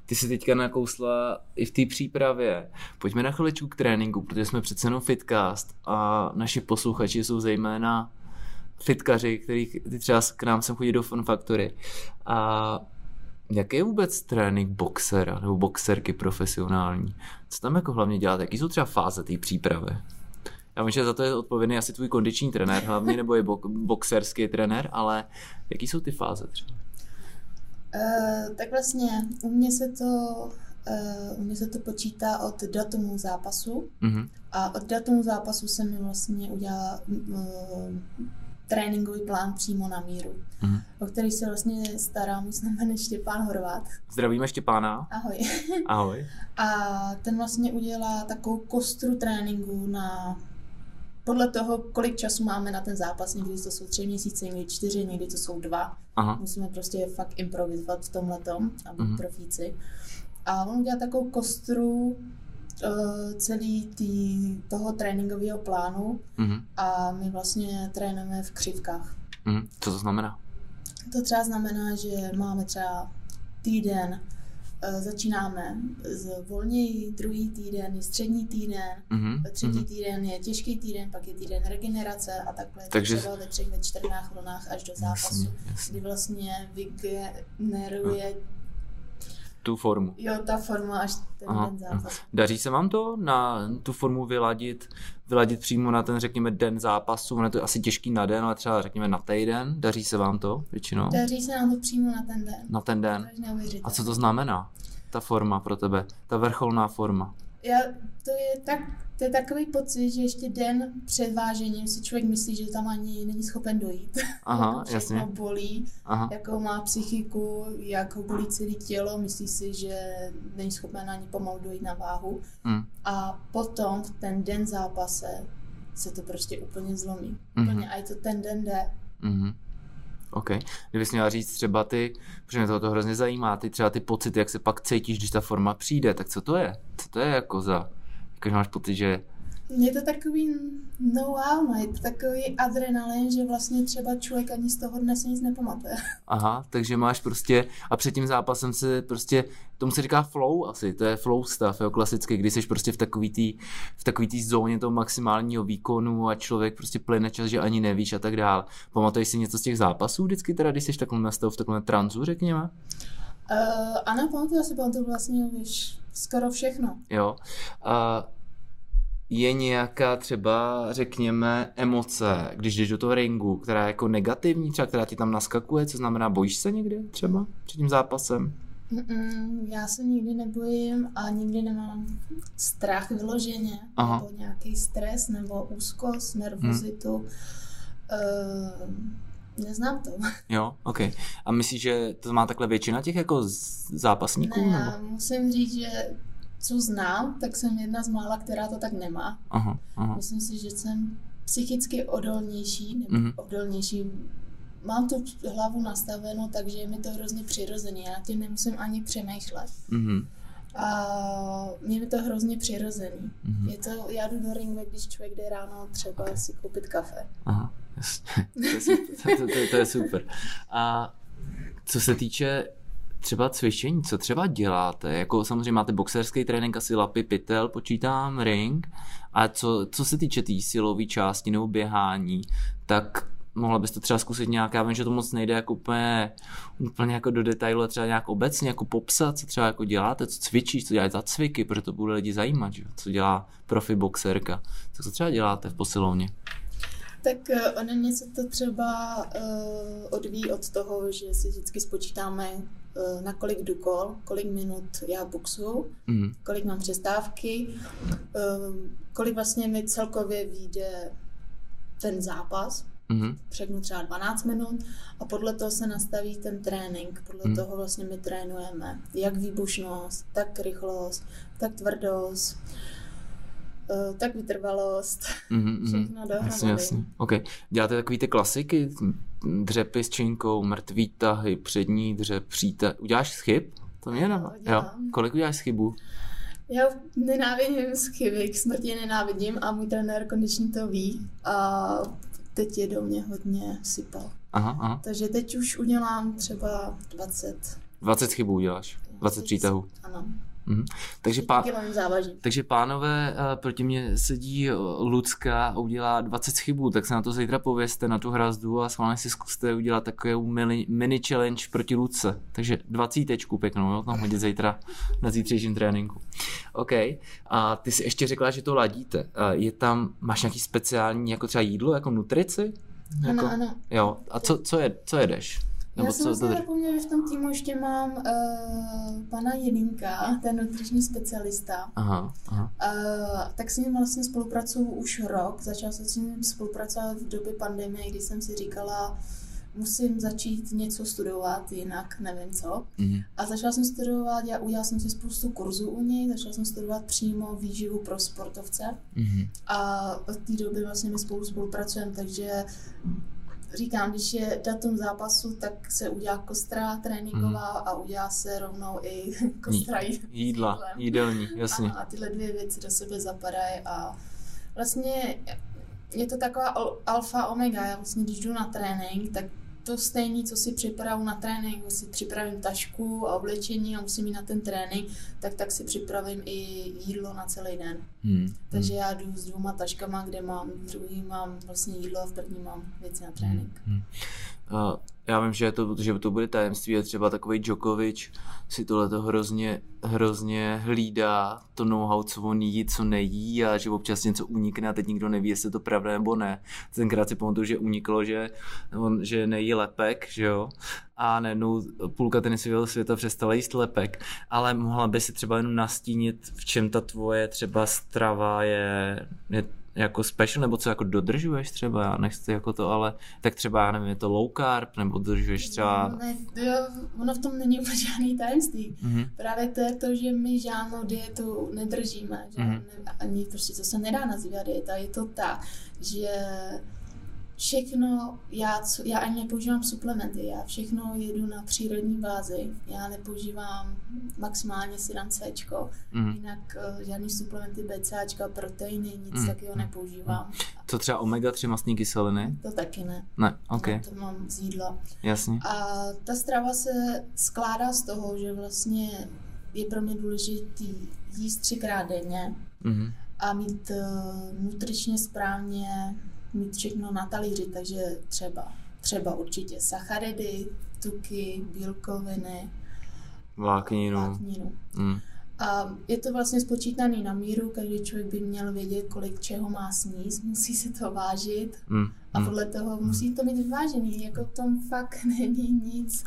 Ty jsi teďka nakousla i v té přípravě. Pojďme na chviličku k tréninku, protože jsme přece jenom fitcast a naši posluchači jsou zejména fitkaři, který ty třeba k nám sem chodí do Fun Factory. A jaký je vůbec trénink boxera nebo boxerky profesionální? Co tam jako hlavně děláte? Jaký jsou třeba fáze té přípravy? Já vím, že za to je odpovědný asi tvůj kondiční trenér hlavně, nebo je bo- boxerský trenér, ale jaký jsou ty fáze třeba? Uh, tak vlastně u mě se to uh, u mě se to počítá od datumu zápasu Mhm. a od datumu zápasu se mi vlastně udělá uh, tréninkový plán přímo na míru, Mhm. o který se vlastně stará můj znamený Štěpán Horvát. Zdravíme Štěpána. Ahoj. Ahoj. A ten vlastně udělá takovou kostru tréninku na podle toho, kolik času máme na ten zápas. Někdy to jsou tři měsíce, někdy čtyři, někdy to jsou dva. Aha. Musíme prostě fakt improvizovat v tomhletom a být Mhm. profíci. A on udělá takovou kostru uh, celý tý, toho tréninkového plánu Mhm. a my vlastně trénujeme v křivkách. Mhm. Co to znamená? To třeba znamená, že máme třeba týden, eh, začínáme z volněji, druhý týden je střední týden, Mhm. třetí Mhm. týden je těžký týden, pak je týden regenerace a takhle Takže- třeba ve třech, ve čtyřnách vlnách až do zápasu, Jasně, jasně. kdy vlastně vygeneruje Tu formu. jo, ta forma až ten Aha, den zápasu. Daří se vám to na tu formu vyladit, vyladit přímo na ten, řekněme, den zápasu? Ono je to asi těžký na den, ale třeba řekněme na týden. Daří se vám to většinou? Daří se nám to přímo na ten den. Na ten den. A co to znamená? Ta forma pro tebe, ta vrcholná forma. Já, to, je tak, to je takový pocit, že ještě den před vážením si člověk myslí, že tam ani není schopen dojít. Aha, jasně. bolí, Aha. jakou má psychiku, jak ho bolí celé tělo, myslí si, že není schopen ani pomalu dojít na váhu. Mm. A potom v ten den zápase se to prostě úplně zlomí. Mhm. Úplně, a je to ten den jde. Mhm. OK. Kdybys měla říct třeba ty, protože mě to, to hrozně zajímá, ty třeba ty pocity, jak se pak cítíš, když ta forma přijde, tak co to je? Co to je jako za, jako že máš pocit, že Je to takový know-how, no, je to takový adrenalin, že vlastně třeba člověk ani z toho dnes nic nepamatuje. Aha, takže máš prostě, a před tím zápasem se prostě, tomu se říká flow asi, to je flow stav, jo, klasicky, kdy jsi prostě v takový tý, v takový tý zóně toho maximálního výkonu a člověk prostě plyne čas, že ani nevíš a tak dál. Pamatuješ si něco z těch zápasů vždycky teda, když jsi v takovém v takovém tranzu, řekněme? Uh, ano, pamatuju si, pamatuju vlastně, víš, skoro všechno. Jo. Uh, je nějaká třeba, řekněme, emoce, když jdeš do toho ringu, která je jako negativní, třeba která ti tam naskakuje, co znamená, bojíš se někdy třeba před tím zápasem? Mm-mm, já se nikdy nebojím a nikdy nemám strach vyloženě, Aha. nebo nějaký stres, nebo úzkost, nervozitu. Hmm. Uh, neznám to. Jo, ok. A myslíš, že to má takhle většina těch jako zápasníků? Ne, nebo? já musím říct, že co znám, tak jsem jedna z mála, která to tak nemá. Aha, aha. Myslím si, že jsem psychicky odolnější, nebo mm-hmm. odolnější. Mám tu hlavu nastaveno, takže je mi to hrozně přirozené. Já tím nemusím ani přemýšlet. Mm-hmm. A mě je to hrozně přirozený. Mm-hmm. Je to, já jdu do ringu, když člověk jde ráno třeba okay. si koupit kafe. Aha. To to, to, to je super. A co se týče třeba cvičení, co třeba děláte? Jako samozřejmě máte boxerský trénink, asi lapy, pytel, počítám, ring. A co, co se týče té tý silové části nebo běhání, tak mohla bys to třeba zkusit nějak, já vím, že to moc nejde jako úplně, úplně jako do detailu, třeba nějak obecně jako popsat, co třeba jako děláte, co cvičíš, co děláte za cviky, protože to bude lidi zajímat, že? co dělá profi boxerka, co třeba děláte v posilovně. Tak uh, ono něco to třeba uh, odvíjí od toho, že si vždycky spočítáme, uh, na kolik jdu kol, kolik minut já boxu, mm. kolik mám přestávky, uh, kolik vlastně mi celkově vyjde ten zápas, mm-hmm. třeba 12 minut a podle toho se nastaví ten trénink, podle mm. toho vlastně my trénujeme jak výbušnost, tak rychlost, tak tvrdost, tak vytrvalost, mm-hmm, všechno dohromady. Jasně, jasně. OK. Děláte takový ty klasiky, dřepy s činkou, mrtvý tahy, přední dřep, příte. Uděláš chyb? To mě no, jo. Kolik uděláš chybu? Já nenávidím chyby, k smrti nenávidím a můj trenér kondiční to ví a teď je do mě hodně sypal. Aha, aha. Takže teď už udělám třeba 20. 20 chybů uděláš? 20 přítahů? Ano. Mhm. Takže, pá... takže pánové, uh, proti mě sedí uh, Lucka a udělá 20 chybů, tak se na to zítra pověste na tu hrazdu a schválně si zkuste udělat takovou mini, mini challenge proti Luce. Takže 20 pěknou, jo, tam hodit zítra na zítřejším tréninku. OK. A ty si ještě řekla, že to ladíte. Uh, je tam, máš nějaký speciální, jako třeba jídlo, jako nutrici? Jako, ano, ano. Jo. A co, co, je, co jedeš? Nebo Já jsem si zapomněla, že v tom týmu ještě mám uh, pana Jedinka, ten nutriční specialista. Aha, aha. Uh, tak s ním vlastně spolupracuju už rok. Začala jsem s ním spolupracovat v době pandemie, kdy jsem si říkala, musím začít něco studovat, jinak nevím co. Mm-hmm. A začala jsem studovat, já udělala jsem si spoustu kurzů u něj, začala jsem studovat přímo výživu pro sportovce. Mm-hmm. A od té doby vlastně my spolu spolupracujeme, takže říkám, když je datum zápasu, tak se udělá kostra tréninková mm. a udělá se rovnou i kostra jídla, jídelní, jasně. A, a tyhle dvě věci do sebe zapadají a vlastně je to taková alfa omega. Já vlastně, když jdu na trénink, tak to stejné, co si připravu na trénink, si připravím tašku a oblečení a musím jít na ten trénink, tak tak si připravím i jídlo na celý den. Hmm. Takže já jdu s dvěma taškama, kde mám, v druhý mám vlastně jídlo a v první mám věci na trénink. Hmm. Uh, já vím, že to, že to bude tajemství, je třeba takový Djokovic si tohle to hrozně, hrozně hlídá, to know-how, co on jí, co nejí a že občas něco unikne a teď nikdo neví, jestli to pravda nebo ne. Tenkrát si pamatuju, že uniklo, že, on, že nejí lepek, že jo, a najednou půlka tenisového světa přestala jíst lepek, ale mohla by si třeba jenom nastínit, v čem ta tvoje třeba strava je, je jako special, nebo co jako dodržuješ třeba, já nechci jako to, ale tak třeba, já nevím, je to low carb, nebo dodržuješ třeba... Ne, jo, ono v tom není úplně žádný tajemství. Mm-hmm. Právě to je to, že my žádnou dietu nedržíme, že mm-hmm. ani prostě to se nedá nazývat dieta, je to tak, že všechno, já, co, já ani nepoužívám suplementy, já všechno jedu na přírodní bázi, já nepoužívám, maximálně si dám C, mm. jinak uh, žádný suplementy BCAčka, proteiny, nic mm. takového nepoužívám. Co třeba omega-3 mastní kyseliny? To taky ne. Ne, ok. No, to mám z jídla. Jasně. A ta strava se skládá z toho, že vlastně je pro mě důležitý jíst třikrát denně mm. a mít uh, nutričně správně mít všechno na talíři, takže třeba, třeba určitě sacharidy, tuky, bílkoviny, vlákninu. vlákninu. Mm. A je to vlastně spočítaný na míru, každý člověk by měl vědět, kolik čeho má sníst, musí se to vážit mm. a podle toho musí to mít vyvážený, jako v tom fakt není nic,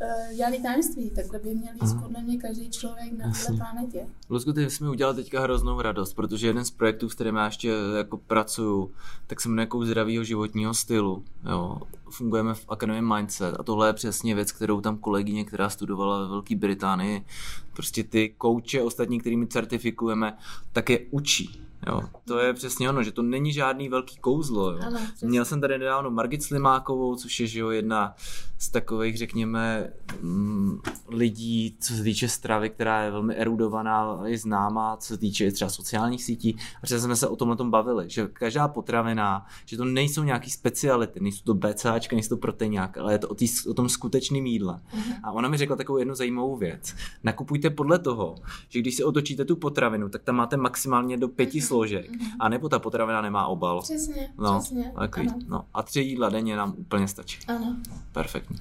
uh, žádný tajemství, takhle by měl jít mm. podle mě každý člověk na této planetě. Luzku, ty jsi mi udělal teďka hroznou radost, protože jeden z projektů, s kterým já ještě jako pracuju, tak se jmenuje jako zdravého životního stylu. Jo. Fungujeme v Akademii Mindset a tohle je přesně věc, kterou tam kolegyně, která studovala ve Velké Británii, prostě ty kouče ostatní, kterými certifikujeme, tak je učí. Jo, to je přesně ono, že to není žádný velký kouzlo. Jo. Ano, Měl jsem tady nedávno Margit Slimákovou, což je že jo, jedna z takových, řekněme, mm, lidí, co se týče stravy, která je velmi erudovaná, je známá, co se týče třeba sociálních sítí. A přesně jsme se o tomhle tom bavili, že každá potravina, že to nejsou nějaký speciality, nejsou to BCAčka, nejsou to proteinák, ale je to o, tý, o tom skutečném jídle. Uh-huh. A ona mi řekla takovou jednu zajímavou věc. Nakupujte podle toho, že když si otočíte tu potravinu, tak tam máte maximálně do pěti uh-huh složek, mm-hmm. a nebo ta potravina nemá obal. Přesně, no, přesně. Takový, no. A tři jídla denně nám úplně stačí. Ano. Perfektní.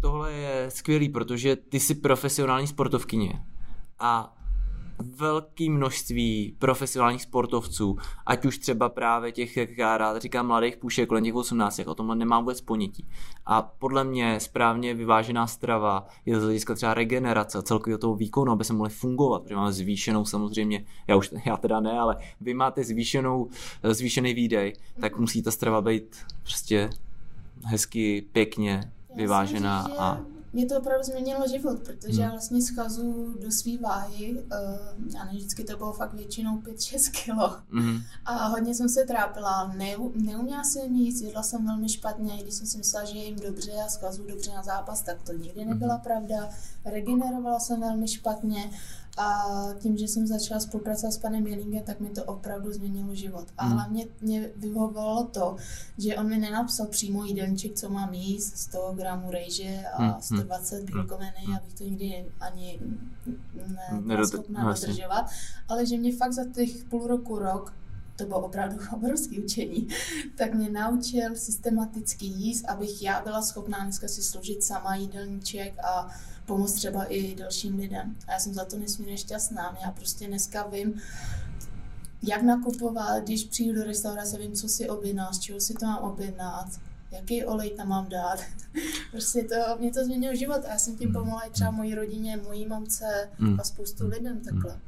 Tohle je skvělý, protože ty jsi profesionální sportovkyně a velké množství profesionálních sportovců, ať už třeba právě těch, jak já rád říkám, mladých půšek kolem těch 18, o tomhle nemám vůbec ponětí. A podle mě správně vyvážená strava je z hlediska třeba regenerace, celkově toho výkonu, aby se mohli fungovat, protože máme zvýšenou samozřejmě, já už já teda ne, ale vy máte zvýšenou, zvýšený výdej, tak musí ta strava být prostě hezky, pěkně vyvážená a mě to opravdu změnilo život, protože hmm. já vlastně schazu do své váhy, uh, já ne, vždycky to bylo fakt většinou 5-6 kilo hmm. a hodně jsem se trápila, ne, neuměla jsem nic, jedla jsem velmi špatně, když jsem si myslela, že jim dobře a schazu dobře na zápas, tak to nikdy nebyla hmm. pravda, regenerovala jsem velmi špatně a tím, že jsem začala spolupracovat s panem Jelingem, tak mi to opravdu změnilo život. A hmm. hlavně mě vyhovovalo to, že on mi nenapsal přímo jídelníček, co mám jíst, 100 gramů rejže a 120 hmm. bílkoviny, hmm. abych to nikdy ani nebyla schopná no, dodržovat, ale že mě fakt za těch půl roku, rok to bylo opravdu obrovské učení, tak mě naučil systematicky jíst, abych já byla schopná dneska si složit sama jídelníček a pomoct třeba i dalším lidem. A já jsem za to nesmírně šťastná. Já prostě dneska vím, jak nakupovat, když přijdu do restaurace, vím, co si objednat, z čeho si to mám objednat, jaký olej tam mám dát. prostě to, mě to změnilo život a já jsem tím hmm. pomohla i třeba mojí rodině, mojí mamce hmm. a spoustu lidem takhle.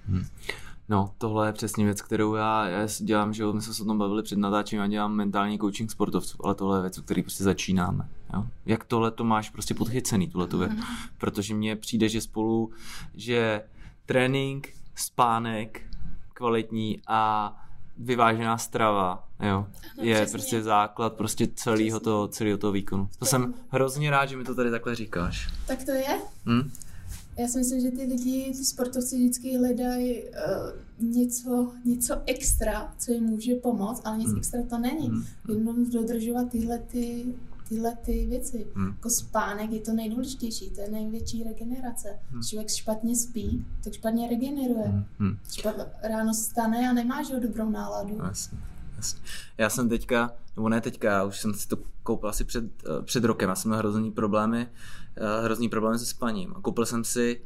No, tohle je přesně věc, kterou já, já dělám, že my jsme se o tom bavili před natáčením, já dělám mentální coaching sportovců, ale tohle je věc, o který prostě začínáme. Jo? Jak tohle to máš prostě podchycený, tuhle tu věc. Protože mně přijde, že spolu, že trénink, spánek, kvalitní a vyvážená strava, jo, no, je přesně. prostě základ prostě celého toho, celého toho výkonu. To jsem hrozně rád, že mi to tady takhle říkáš. Tak to je. Hm? Já si myslím, že ty lidi, ty sportovci vždycky hledají uh, něco, něco extra, co jim může pomoct, ale nic hmm. extra to není. Hmm. Jenom dodržovat tyhle ty, tyhle ty věci. Hmm. Jako spánek je to nejdůležitější, to je největší regenerace. Hmm. Člověk špatně spí, tak špatně regeneruje. Hmm. hmm. Špat, ráno stane a nemá že dobrou náladu. Jasně. Já jsem teďka, nebo ne teďka, já už jsem si to koupil asi před, eh, před rokem, já jsem měl hrozný problémy, hrozný problémy se spaním. A koupil jsem si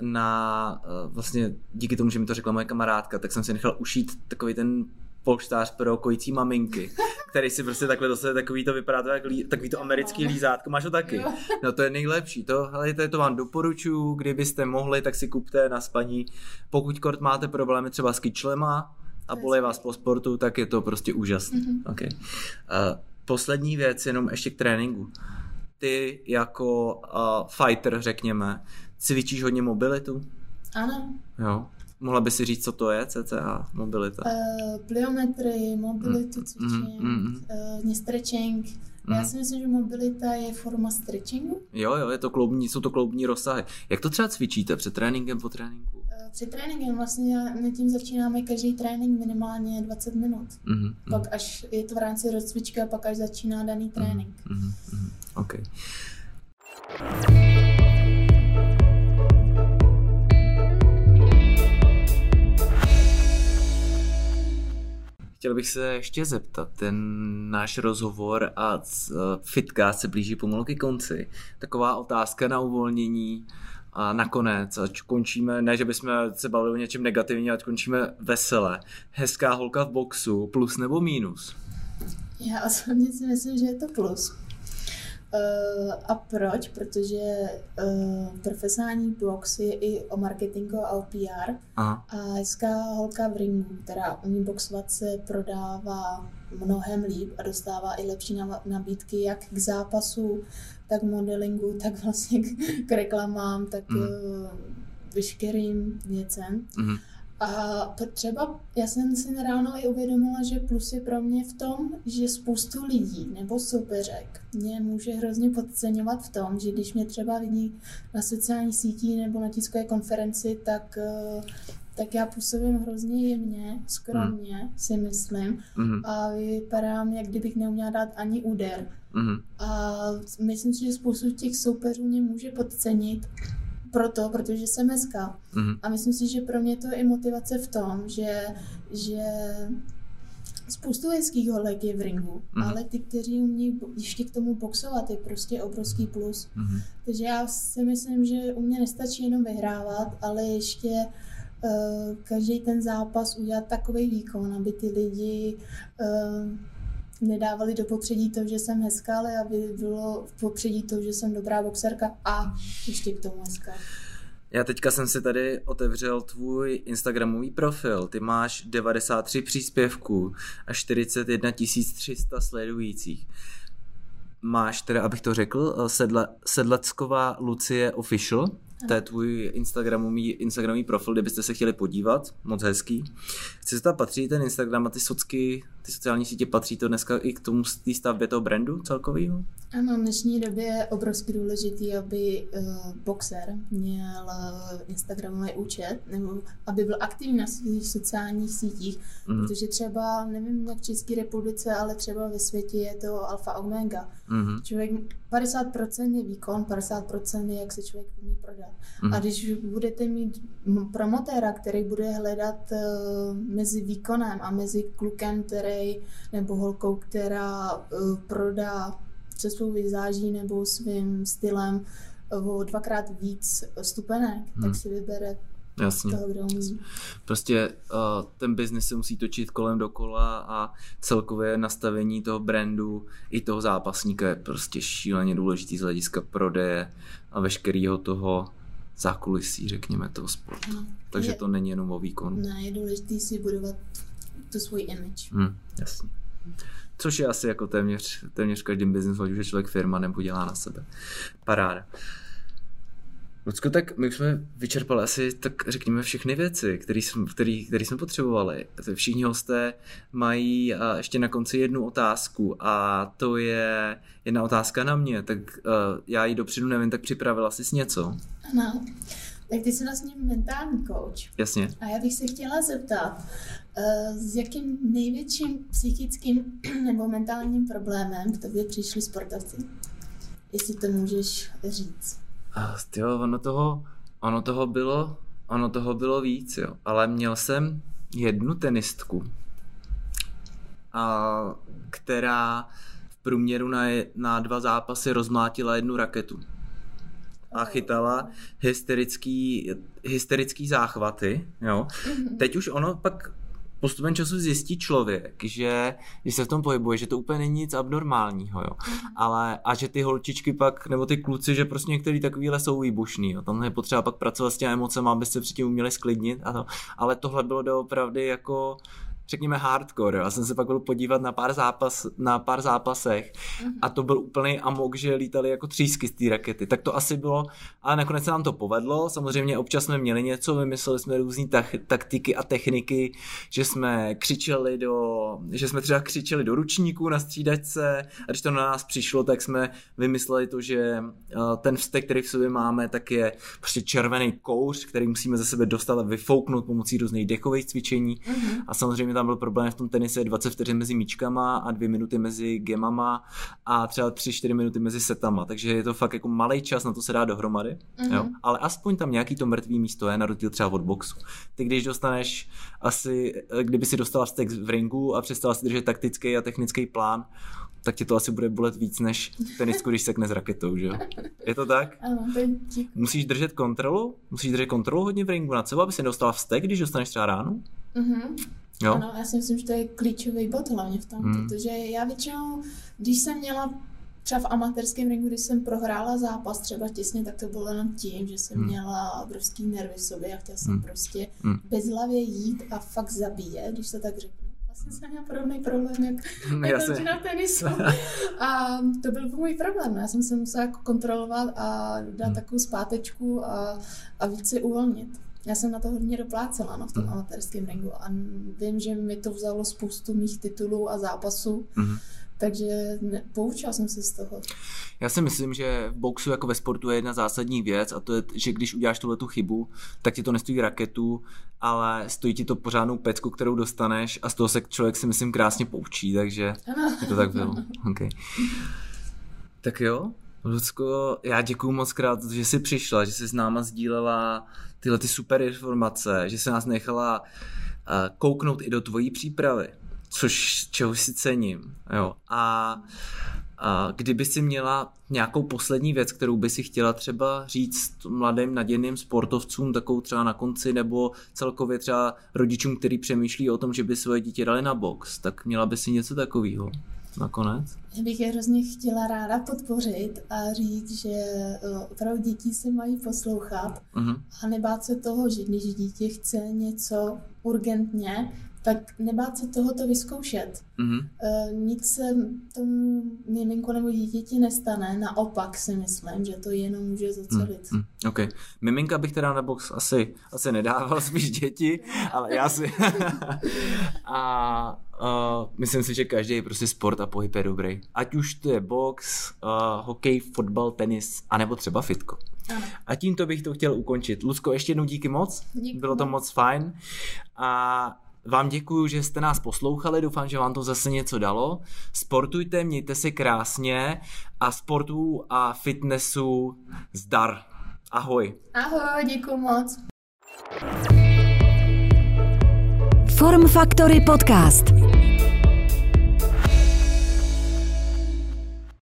na, eh, vlastně díky tomu, že mi to řekla moje kamarádka, tak jsem si nechal ušít takový ten polštář pro kojící maminky, který si prostě takhle dostane takový to vypadá to jak lí, takový to americký lízátko, máš to taky? No to je nejlepší, to, ale to, to vám doporučuji, kdybyste mohli, tak si kupte na spaní, pokud kort máte problémy třeba s kyčlema, a bolej vás po sportu, tak je to prostě úžasné. Mm-hmm. Okay. Uh, poslední věc, jenom ještě k tréninku. Ty jako uh, fighter, řekněme, cvičíš hodně mobilitu? Ano. Jo. Mohla by si říct, co to je CCA, mobilita? Uh, pliometry, mobilitu Mm, cvičení, mm, mm. uh, stretching. Já Mm. si myslím, že mobilita je forma stretchingu. Jo, jo, je to kloubní, jsou to kloubní rozsahy. Jak to třeba cvičíte před tréninkem, po tréninku? Před tréninkem vlastně my tím začínáme každý trénink minimálně 20 minut. Mhm, Pak až je to v rámci rozcvičky a pak až začíná daný trénink. mhm, mhm, OK. Chtěl bych se ještě zeptat, ten náš rozhovor a c- fitcast se blíží pomalu ke konci. Taková otázka na uvolnění a nakonec, ať končíme, ne, že bychom se bavili o něčem negativním, ať končíme vesele. Hezká holka v boxu, plus nebo mínus? Já osobně si myslím, že je to plus. Uh, a proč? Protože uh, profesionální box je i o marketingu a o PR Aha. a hezká holka v ringu, která umí boxovat, se prodává mnohem líp a dostává i lepší nabídky jak k zápasu, tak modelingu, tak vlastně k, k reklamám, tak Mm. veškerým věcem. Mhm. A třeba, já jsem si ráno i uvědomila, že plus je pro mě v tom, že spoustu lidí nebo soupeřek mě může hrozně podceňovat v tom, že když mě třeba vidí na sociálních sítích nebo na tiskové konferenci, tak, eh, tak já působím hrozně jemně, skromně, si myslím. Mhm. A vypadám, jak kdybych neuměla dát ani úder. Mhm. A myslím si, že spoustu těch soupeřů mě může podcenit proto, protože jsem hezká. Mhm. A myslím si, že pro mě to je i motivace v tom, že, že spoustu hezkých holek je v ringu, Mhm. ale ty, kteří umí ještě k tomu boxovat, je prostě obrovský plus. Mhm. Takže já si myslím, že u mě nestačí jenom vyhrávat, ale ještě uh, každý ten zápas udělat takový výkon, aby ty lidi uh, nedávali do popředí to, že jsem hezká, ale aby bylo v popředí to, že jsem dobrá boxerka a ještě k tomu hezká. Já teďka jsem si tady otevřel tvůj Instagramový profil. Ty máš 93 příspěvků a 41 300 sledujících. Máš teda, abych to řekl, eh, Sedle, Sedlecková Lucie Official. To je tvůj Instagramový, Instagramový profil, kdybyste se chtěli podívat. Moc hezký. Chci se tam patří ten Instagram a ty socky, ty sociální sítě, patří to dneska i k tomu té stavbě toho brandu celkového? Ano, v dnešní době je obrovsky důležitý, aby uh, boxer měl uh, Instagramový účet, nebo aby byl aktivní na svých sociálních sítích, mm. protože třeba, nevím jak v České republice, ale třeba ve světě je to alfa omega. Mhm. Člověk, 50% je výkon, 50% je, jak se člověk umí prodat. Mhm. A když budete mít promotéra, který bude hledat uh, mezi výkonem a mezi klukem, který, nebo holkou, která uh, prodá se svou vizáží nebo svým stylem uh, o dvakrát víc stupenek, Hmm. tak si vybere Jasně. toho, kdo umí. Prostě uh, ten biznis se musí točit kolem dokola a celkově nastavení toho brandu i toho zápasníka je prostě šíleně důležitý z hlediska prodeje a veškerého toho zákulisí, řekněme, toho sportu. No. Takže je, to není jenom o výkonu. Ne, je důležité si budovat tu svůj image. Hm, jasně. Což je asi jako téměř, téměř v každém biznesu, ať už je člověk firma nebo dělá na sebe. Paráda. Lucko, tak my už jsme vyčerpali asi, tak řekněme, všechny věci, které jsme, který, který jsme potřebovali. Všichni hosté mají a ještě na konci jednu otázku a to je jedna otázka na mě, tak uh, já ji dopředu nevím, tak připravila jsi něco? Ano. Tak ty jsi vlastně mentální coach. Jasně. A já bych se chtěla zeptat, eh, s jakým největším psychickým nebo mentálním problémem k tobě přišli sportovci? Jestli to můžeš říct. A jo, ono toho, ono toho bylo, ono toho bylo víc, jo. Ale měl jsem jednu tenistku, a, která v průměru na, je- na dva zápasy rozmlátila jednu raketu. A chytala hysterický, hysterický záchvaty, jo. Teď už ono pak postupem času zjistí člověk, že když se v tom pohybuje, že to úplně není nic abnormálního, jo. Ale a že ty holčičky pak, nebo ty kluci, že prostě některý takovýhle jsou výbušný, jo. Tam je potřeba pak pracovat s těmi emocemi, aby se předtím uměli sklidnit a to. Ale tohle bylo doopravdy jako řekněme hardcore. Já jsem se pak byl podívat na pár, zápas, na pár zápasech a to byl úplný amok, že lítali jako třísky z té rakety. Tak to asi bylo, ale nakonec se nám to povedlo. Samozřejmě občas jsme měli něco, vymysleli jsme různé taktiky a techniky, že jsme křičeli do, že jsme třeba křičeli do ručníků na střídačce a když to na nás přišlo, tak jsme vymysleli to, že eh, ten vztek, který v sobě máme, tak je prostě červený kouř, který musíme ze sebe dostat a vyfouknout pomocí různých dechových cvičení. Mm-hmm. A samozřejmě tam byl problém v tom tenise 20 vteřin mezi míčkama a dvě minuty mezi gemama a třeba 3-4 minuty mezi setama. Takže je to fakt jako malý čas, na to se dá dohromady. Mm-hmm. Jo? Ale aspoň tam nějaký to mrtvý místo je, na rozdíl třeba od boxu. Ty když dostaneš asi, kdyby si dostala vztek v ringu a přestala si držet taktický a technický plán, tak tě to asi bude bolet víc než tenisku, když sekne s raketou, že jo? Je to tak? Ano, Musíš držet kontrolu? Musíš držet kontrolu hodně v ringu nad sebou, aby si nedostala vztek, když dostaneš třeba ránu? Mhm. Jo? Ano, já si myslím, že to je klíčový bod hlavně v tom, hmm. protože já většinou, když jsem měla třeba v amatérském ringu, když jsem prohrála zápas třeba těsně, tak to bylo jenom tím, že jsem hmm. měla obrovský nervy v sobě a chtěla jsem hmm. prostě hmm. bezhlavě jít a fakt zabíjet, když to tak řeknu vlastně jsem měla podobný problém, jak, jako na tenisu. A to byl můj problém. Já jsem se musela jako kontrolovat a dát hmm. takovou zpátečku a, a víc si uvolnit. Já jsem na to hodně doplácela no, v tom hmm. amatérském ringu a vím, že mi to vzalo spoustu mých titulů a zápasů. Hmm takže ne, poučila jsem se z toho. Já si myslím, že v boxu jako ve sportu je jedna zásadní věc a to je, že když uděláš tuhle tu chybu, tak ti to nestojí raketu, ale stojí ti to pořádnou pecku, kterou dostaneš a z toho se člověk si myslím krásně poučí, takže ano. je to tak bylo. Okay. Tak jo, Lucko, já děkuji moc krát, že jsi přišla, že jsi s náma sdílela tyhle ty super informace, že se nás nechala uh, kouknout i do tvojí přípravy což čeho si cením. Jo. A, a kdyby si měla nějakou poslední věc, kterou by si chtěla třeba říct mladým nadějným sportovcům, takovou třeba na konci, nebo celkově třeba rodičům, který přemýšlí o tom, že by svoje dítě dali na box, tak měla by si něco takového nakonec? Já bych je hrozně chtěla ráda podpořit a říct, že eh, opravdu děti se mají poslouchat uh-huh. a nebát se toho, že když dítě chce něco urgentně, tak nebát se tohoto vyzkoušet. Mm-hmm. Nic se tomu miminku nebo dítěti nestane, naopak si myslím, že to jenom může zacelit. Mm, mm, ok. Miminka bych teda na box asi, asi nedával, spíš děti, ale já si... a uh, myslím si, že každý prostě sport a pohyb je dobrý. Ať už to je box, uh, hokej, fotbal, tenis, anebo třeba fitko. Ano. A tímto bych to chtěl ukončit. Lucko, ještě jednou díky moc. Díky. Bylo to moc fajn. A vám děkuji, že jste nás poslouchali, doufám, že vám to zase něco dalo. Sportujte, mějte se krásně a sportu a fitnessu zdar. Ahoj. Ahoj, děkuji moc. Form Factory Podcast.